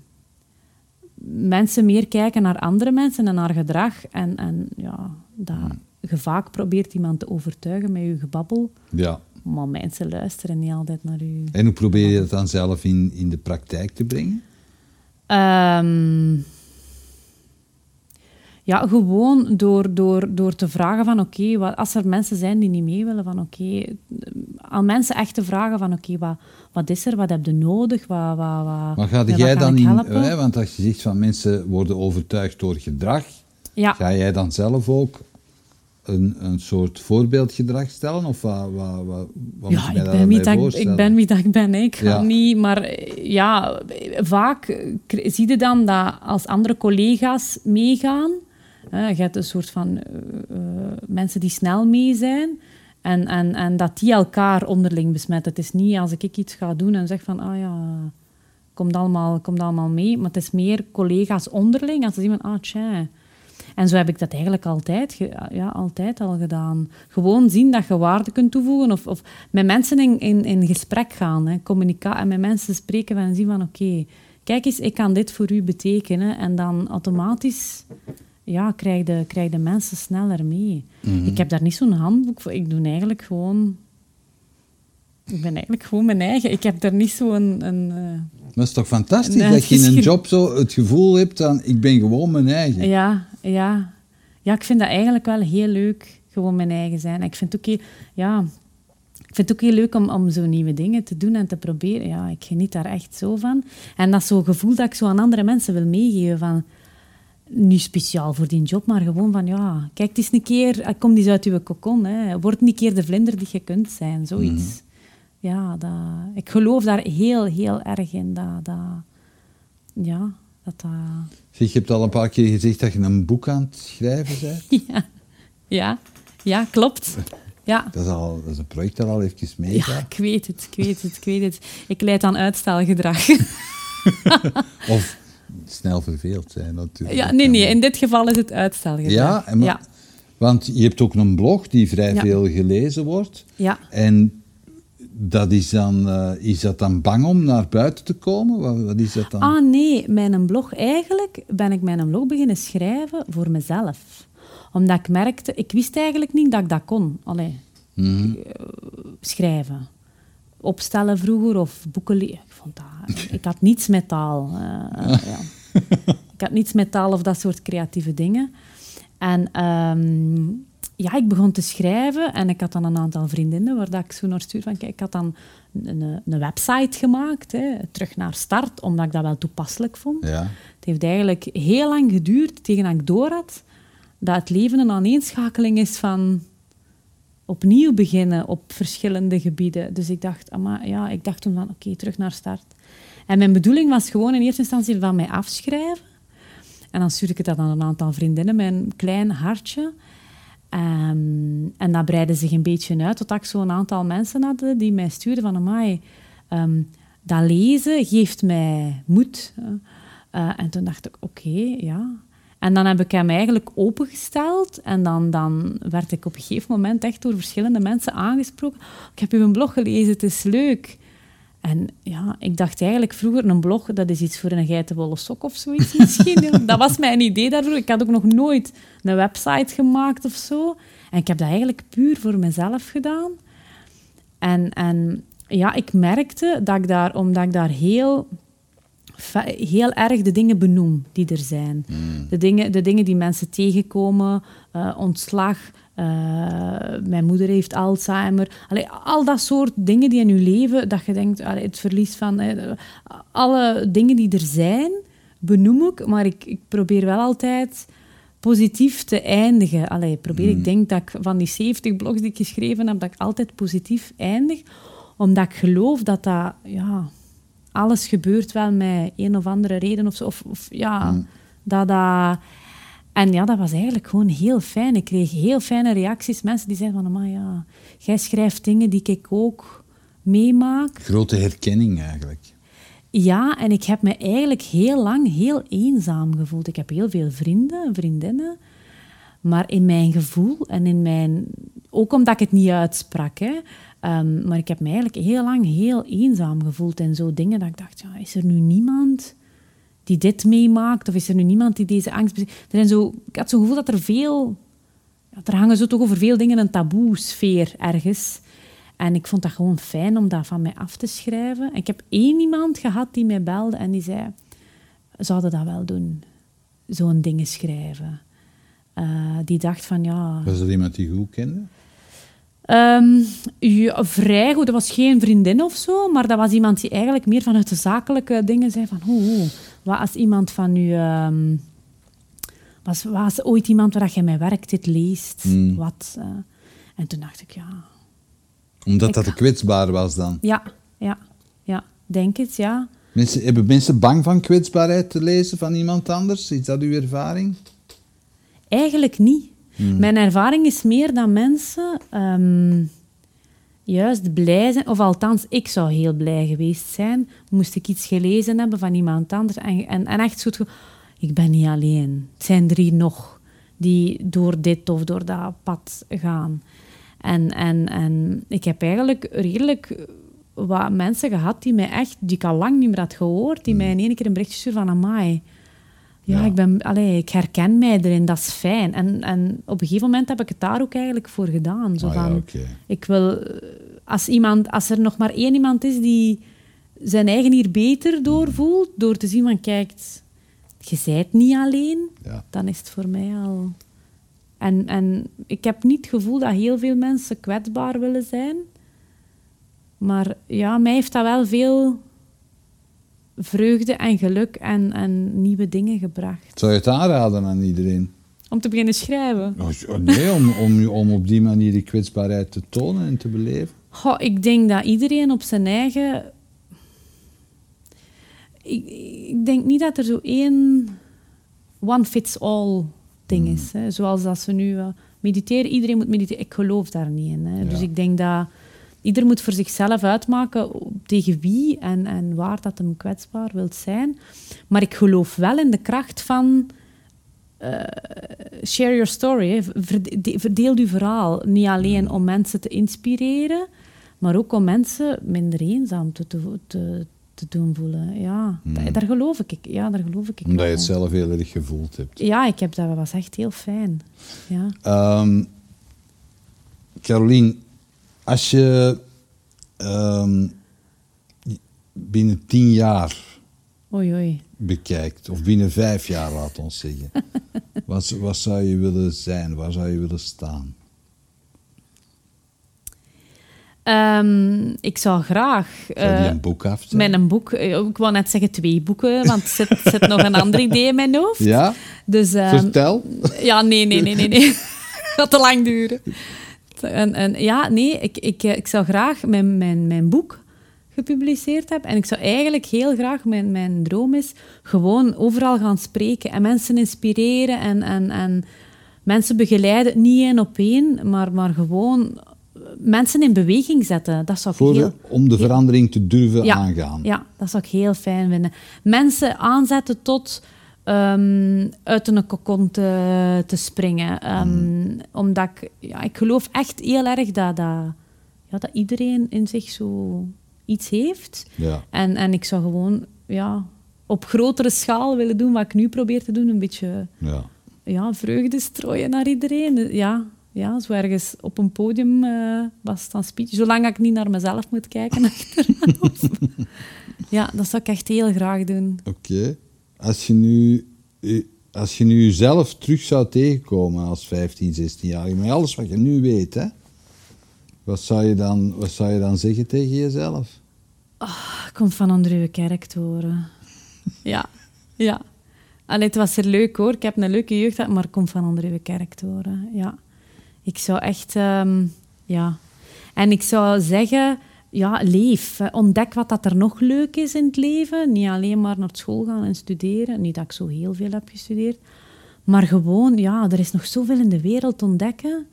S1: mensen meer kijken naar andere mensen en naar gedrag. En, en ja, dat je vaak probeert iemand te overtuigen met je gebabbel.
S2: ja.
S1: Maar mensen luisteren niet altijd naar u.
S2: En hoe probeer je dat dan zelf in, in de praktijk te brengen?
S1: Ehm, ja, gewoon door, door, door te vragen van oké, wat als er mensen zijn die niet mee willen, van oké, aan mensen echt te vragen van oké, wat, wat is er, wat heb je nodig, wat, wat, wat,
S2: Maar ga jij dan in,
S1: helpen?
S2: hè, want als je zegt van mensen worden overtuigd door gedrag,
S1: Ja,
S2: ga jij dan zelf ook een, een soort voorbeeldgedrag stellen? Of wat, wat, wat, wat
S1: Ja, ik ben, wie dat, ik- ben wie dat ik ben. hè. Ik ga
S2: Ja.
S1: niet... Maar eh, ja, vaak eh, zie je dan dat als andere collega's meegaan... je hebt een soort van eh, eh, mensen die snel mee zijn... En, en, en dat die elkaar onderling besmetten. Het is niet als ik iets ga doen en zeg van... Ah ja, komt allemaal, komt allemaal mee. Maar het is meer collega's onderling. Als van... Ah, tja... En zo heb ik dat eigenlijk altijd, ja, altijd al gedaan. Gewoon zien dat je waarde kunt toevoegen of, of met mensen in, in, in gesprek gaan. Hè, communica en met mensen spreken en zien van oké, kijk eens, ik kan dit voor u betekenen. En dan automatisch ja, krijg, de, krijg de mensen sneller mee. Ik heb daar niet zo'n handboek voor. Ik doe eigenlijk gewoon... Ik ben eigenlijk gewoon mijn eigen. Ik heb daar niet zo'n... Een, eh,
S2: Maar het is toch fantastisch dat je in een job zo het gevoel hebt van ik ben gewoon mijn eigen.
S1: Ja, ja. Ja, ik vind dat eigenlijk wel heel leuk, gewoon mijn eigen zijn. Ik vind het ook heel, ja, ik vind het ook heel leuk om, om zo nieuwe dingen te doen en te proberen. Ja, ik geniet daar echt zo van. En dat is zo'n gevoel dat ik zo aan andere mensen wil meegeven van... Niet speciaal voor die job, maar gewoon van, ja, kijk eens een keer, eh, kom eens uit uw kokon. Hè. Word een keer de vlinder die je kunt zijn, zoiets. Ja, dat, ik geloof daar heel, heel erg in. Dat, dat, ja, dat dat...
S2: Zeg, je hebt al een paar keer gezegd dat je een boek aan het schrijven bent.
S1: Ja, ja, ja klopt. Ja.
S2: Dat is, al, dat is een project dat al even
S1: ja,
S2: meegaat.
S1: ik weet het, ik weet het, ik weet het. Ik leid aan uitstelgedrag.
S2: Of snel verveeld zijn natuurlijk.
S1: Ja, nee, nee, in dit geval is het uitstelgedrag.
S2: Ja, maar-
S1: ja,
S2: Want je hebt ook een blog die vrij
S1: Ja.
S2: veel gelezen wordt.
S1: ja.
S2: En dat is, dan, eh, is dat dan bang om naar buiten te komen? Wat, wat is dat dan?
S1: Ah nee, mijn blog, eigenlijk ben ik mijn blog beginnen schrijven voor mezelf. Omdat ik merkte, ik wist eigenlijk niet dat ik dat kon. Allee,
S2: Mhm.
S1: eh, schrijven. Opstellen vroeger of boeken lezen. Ik, vond dat, ik had niets met taal. eh, ja. Ik had niets met taal of dat soort creatieve dingen. En ehm, ja, ik begon te schrijven en ik had dan een aantal vriendinnen waar dat ik zo naar stuurde van kijk, ik had dan een, een, website gemaakt, hè, terug naar start, omdat ik dat wel toepasselijk vond.
S2: Ja.
S1: Het heeft eigenlijk heel lang geduurd tegen dat ik door had dat het leven een aaneenschakeling is van opnieuw beginnen op verschillende gebieden. Dus ik dacht, ama, ja, ik dacht toen van oké, terug naar start. En mijn bedoeling was gewoon in eerste instantie van mij afschrijven. En dan stuurde ik het aan een aantal vriendinnen, mijn klein hartje. Ehm, en dat breidde zich een beetje uit, totdat ik zo'n aantal mensen had eh, die mij stuurden van... Amai, ehm, dat lezen geeft mij moed. Eh, en toen dacht ik, oké, ja. En dan heb ik hem eigenlijk opengesteld. En dan, dan werd ik op een gegeven moment echt door verschillende mensen aangesproken. Ik heb uw blog gelezen, het is leuk. En ja, ik dacht eigenlijk vroeger, een blog, dat is iets voor een geitenwolle sok of zoiets misschien. dat was mijn idee daarvoor. Ik had ook nog nooit een website gemaakt of zo. En ik heb dat eigenlijk puur voor mezelf gedaan. En, en ja, ik merkte dat ik daar, omdat ik daar heel, heel erg de dingen benoem die er zijn. De, dingen, de dingen die mensen tegenkomen, eh, ontslag, eh, mijn moeder heeft Alzheimer. Allee, al dat soort dingen die in je leven, dat je denkt, allee, het verlies van... eh, alle dingen die er zijn, benoem ik, maar ik, ik probeer wel altijd positief te eindigen. Allee, probeer, Ik denk dat ik van die 70 blogs die ik geschreven heb, dat ik altijd positief eindig, omdat ik geloof dat dat... Ja, alles gebeurt wel met een of andere reden of zo. Of, of ja, dat dat... En ja, dat was eigenlijk gewoon heel fijn. Ik kreeg heel fijne reacties. Mensen die zeiden van, maar ja, jij schrijft dingen die ik ook meemaak.
S2: Grote herkenning eigenlijk.
S1: Ja, en ik heb me eigenlijk heel lang heel eenzaam gevoeld. Ik heb heel veel vrienden, vriendinnen. Maar in mijn gevoel en in mijn... Ook omdat ik het niet uitsprak, hè. Ehm, maar ik heb me eigenlijk heel lang heel eenzaam gevoeld. En zo dingen dat ik dacht, ja, is er nu niemand die dit meemaakt? Of is er nu niemand die deze angst... Er zijn zo, ik had zo'n gevoel dat er veel... Er hangen zo toch over veel dingen een taboe-sfeer ergens. En ik vond dat gewoon fijn om dat van mij af te schrijven. En ik heb één iemand gehad die mij belde en die zei... Zouden dat wel doen? Zo'n dingen schrijven. Eh, die dacht van, ja...
S2: Was dat iemand die je goed kende?
S1: Ehm, ja, vrij goed. Dat was geen vriendin of zo, maar dat was iemand die eigenlijk meer vanuit de zakelijke dingen zei van, hoe, hoe, wat als iemand van u, ehm, was, was ooit iemand waar je mee werkt, dit leest?
S2: Hmm.
S1: Wat? eh. en toen dacht ik, ja,
S2: Omdat
S1: Ik-
S2: dat kwetsbaar was dan.
S1: ja, ja, ja, denk het, ja.
S2: Mensen, hebben mensen bang van kwetsbaarheid te lezen van iemand anders? Is dat uw ervaring?
S1: Eigenlijk niet. Mijn ervaring is meer dat mensen ehm, juist blij zijn, of althans, ik zou heel blij geweest zijn, moest ik iets gelezen hebben van iemand anders en, en, en echt zo ik ben niet alleen. Het zijn hier nog die door dit of door dat pad gaan. En, en, en ik heb eigenlijk redelijk wat mensen gehad die mij echt, die ik al lang niet meer had gehoord, die mij in één keer een berichtje sturen van amai. Ja,
S2: Ja.
S1: Ik, ben, allee, ik herken mij erin, dat is fijn. En, en op een gegeven moment heb ik het daar ook eigenlijk voor gedaan. Zo
S2: Ah ja,
S1: van,
S2: oké.
S1: ik wil, als, iemand, als er nog maar één iemand is die zijn eigen hier beter door voelt, door te zien van, kijk, je zijt niet alleen,
S2: Ja.
S1: dan is het voor mij al... En, en ik heb niet het gevoel dat heel veel mensen kwetsbaar willen zijn. Maar ja, mij heeft dat wel veel vreugde en geluk en, en nieuwe dingen gebracht.
S2: Zou je het aanraden aan iedereen?
S1: Om te beginnen schrijven.
S2: Oh, Nee, om, om, om op die manier die kwetsbaarheid te tonen en te beleven.
S1: Goh, ik denk dat iedereen op zijn eigen. Ik, ik denk niet dat er zo één one-fits-all ding
S2: Hmm.
S1: is. Hè. Zoals dat ze nu eh, mediteren, iedereen moet mediteren. Ik geloof daar niet in. Hè.
S2: Ja.
S1: Dus ik denk dat ieder moet voor zichzelf uitmaken tegen wie en, en waar dat hem kwetsbaar wilt zijn. Maar ik geloof wel in de kracht van eh, share your story. hè. Verdeel uw verhaal. Niet alleen om mensen te inspireren, maar ook om mensen minder eenzaam te, te, te, doen voelen. Ja, da- daar geloof ik. Ja, daar geloof ik.
S2: Omdat je het zelf heel erg gevoeld hebt.
S1: Ja, ik heb, dat was echt heel fijn. Ja.
S2: Ehm Carolien, als je ehm, binnen tien jaar
S1: Oei, oei.
S2: bekijkt, of binnen vijf jaar, laat ons zeggen, wat, wat zou je willen zijn? Waar zou je willen staan?
S1: Ehm, ik zou graag... Eh,
S2: een boek af
S1: met een boek, eh, ik wou net zeggen twee boeken, want er zit, zit nog een ander idee in mijn hoofd.
S2: Ja?
S1: Dus, ehm,
S2: Vertel.
S1: Ja, nee, nee, nee, nee. nee. Gaat te lang duren. En, en, ja, nee, ik, ik, eh, ik zou graag mijn, mijn, mijn boek gepubliceerd hebben. En ik zou eigenlijk heel graag, mijn, mijn droom is, gewoon overal gaan spreken en mensen inspireren en, en, en mensen begeleiden. Niet één op één, maar, maar gewoon mensen in beweging zetten. Dat zou ik
S2: Voor,
S1: heel...
S2: om de verandering te durven
S1: Ja,
S2: aangaan.
S1: Ja, dat zou ik heel fijn vinden. Mensen aanzetten tot ehm, uit een kokon te, te springen. Ehm, Omdat ik, ja, ik geloof echt heel erg dat, dat, ja, dat iedereen in zich zo iets heeft.
S2: Ja.
S1: En, en ik zou gewoon ja, op grotere schaal willen doen wat ik nu probeer te doen. Een beetje
S2: ja.
S1: ja, vreugde strooien naar iedereen. Ja, ja, zo ergens op een podium eh, was het dan speech. Zolang ik niet naar mezelf moet kijken achteraf. ja, dat zou ik echt heel graag doen.
S2: Oké. Als je nu... eh, Als je nu jezelf terug zou tegenkomen als 15, 16 jaar, met alles wat je nu weet, hè, wat, zou je dan, wat zou je dan zeggen tegen jezelf?
S1: Ik kom van onder uw kerk te horen. Ja, ja. Allee, het was er leuk hoor. Ik heb een leuke jeugd gehad, maar ik kom van onder uw kerk te horen. Ja. Ik zou echt... ehm, ja. En ik zou zeggen... Ja, leef. Ontdek wat dat er nog leuk is in het leven. Niet alleen maar naar school gaan en studeren. Niet dat ik zo heel veel heb gestudeerd. Maar gewoon, ja, er is nog zoveel in de wereld te ontdekken.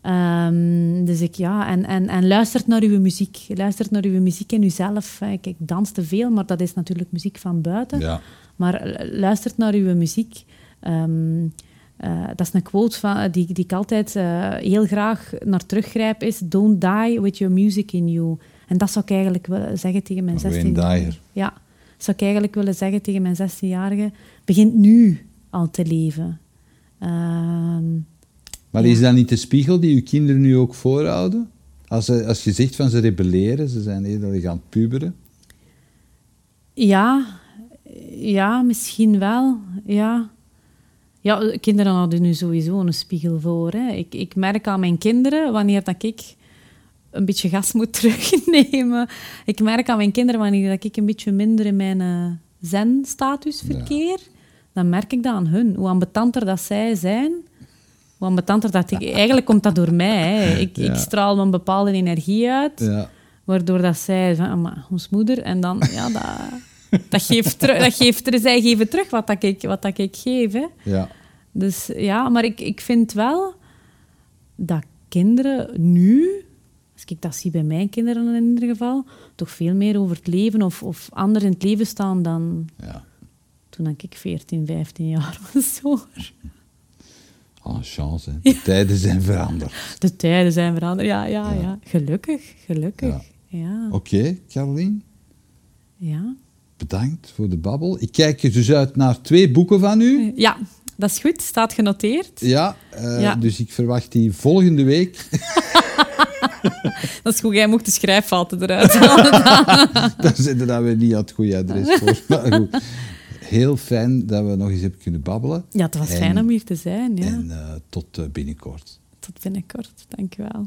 S1: Ehm, dus ik, ja, en, en, en luistert naar uw muziek. Luistert naar uw muziek in uzelf. Ik, ik dans te veel, maar dat is natuurlijk muziek van buiten.
S2: Ja.
S1: Maar luistert naar uw muziek. Ehm, eh, dat is een quote van, die, die ik altijd eh, heel graag naar teruggrijp, is Don't die with your music in you. En dat zou ik eigenlijk willen zeggen tegen mijn
S2: Wayne
S1: 16
S2: Dyer.
S1: Ja, zou ik eigenlijk willen zeggen tegen mijn 16-jarige. Begin nu al te leven. Ehm,
S2: Maar
S1: Ja.
S2: is dat niet de spiegel die uw kinderen nu ook voorhouden? Als, ze- als je zegt van ze rebelleren, ze zijn heel erg aan het puberen.
S1: Ja, ja, misschien wel. Ja. Ja, kinderen hadden nu sowieso een spiegel voor. Hè. Ik, ik merk aan mijn kinderen, wanneer dat ik een beetje gas moet terugnemen. Ik merk aan mijn kinderen, wanneer dat ik een beetje minder in mijn eh, zen-status
S2: Ja.
S1: verkeer, dan merk ik dat aan hun. Hoe ambetanter dat zij zijn, hoe ambetanter dat ik... Eigenlijk komt dat door mij. Hè. Ik,
S2: Ja.
S1: ik straal een bepaalde energie uit,
S2: Ja.
S1: waardoor dat zij van, "Ah, maar, ons moeder, en dan, ja, dat, dat geeft terug, dat geeft, zij geven terug wat, dat ik, wat dat ik geef. Hè.
S2: Ja.
S1: Dus ja, maar ik, ik vind wel dat kinderen nu, als ik dat zie bij mijn kinderen in ieder geval, toch veel meer over het leven of, of anders in het leven staan dan
S2: ja.
S1: toen ik 14, 15 jaar was. Hoor.
S2: Oh, chance. hè. De tijden zijn veranderd.
S1: De tijden zijn veranderd. Ja, ja, ja.
S2: Ja.
S1: Gelukkig, gelukkig. Ja.
S2: Oké, Caroline.
S1: ja.
S2: Bedankt voor de babbel. Ik kijk er dus uit naar twee boeken van u.
S1: Ja, dat is goed. Staat genoteerd.
S2: Ja, eh,
S1: Ja.
S2: dus ik verwacht die volgende week.
S1: Dat is goed. Jij mocht de schrijffouten eruit halen.
S2: Daar zitten dan weer niet aan het goede adres voor. Maar goed, heel fijn dat we nog eens hebben kunnen babbelen.
S1: Ja, het was
S2: En-
S1: fijn om hier te zijn. Ja.
S2: En eh, tot eh, binnenkort.
S1: Tot binnenkort. Dank je wel.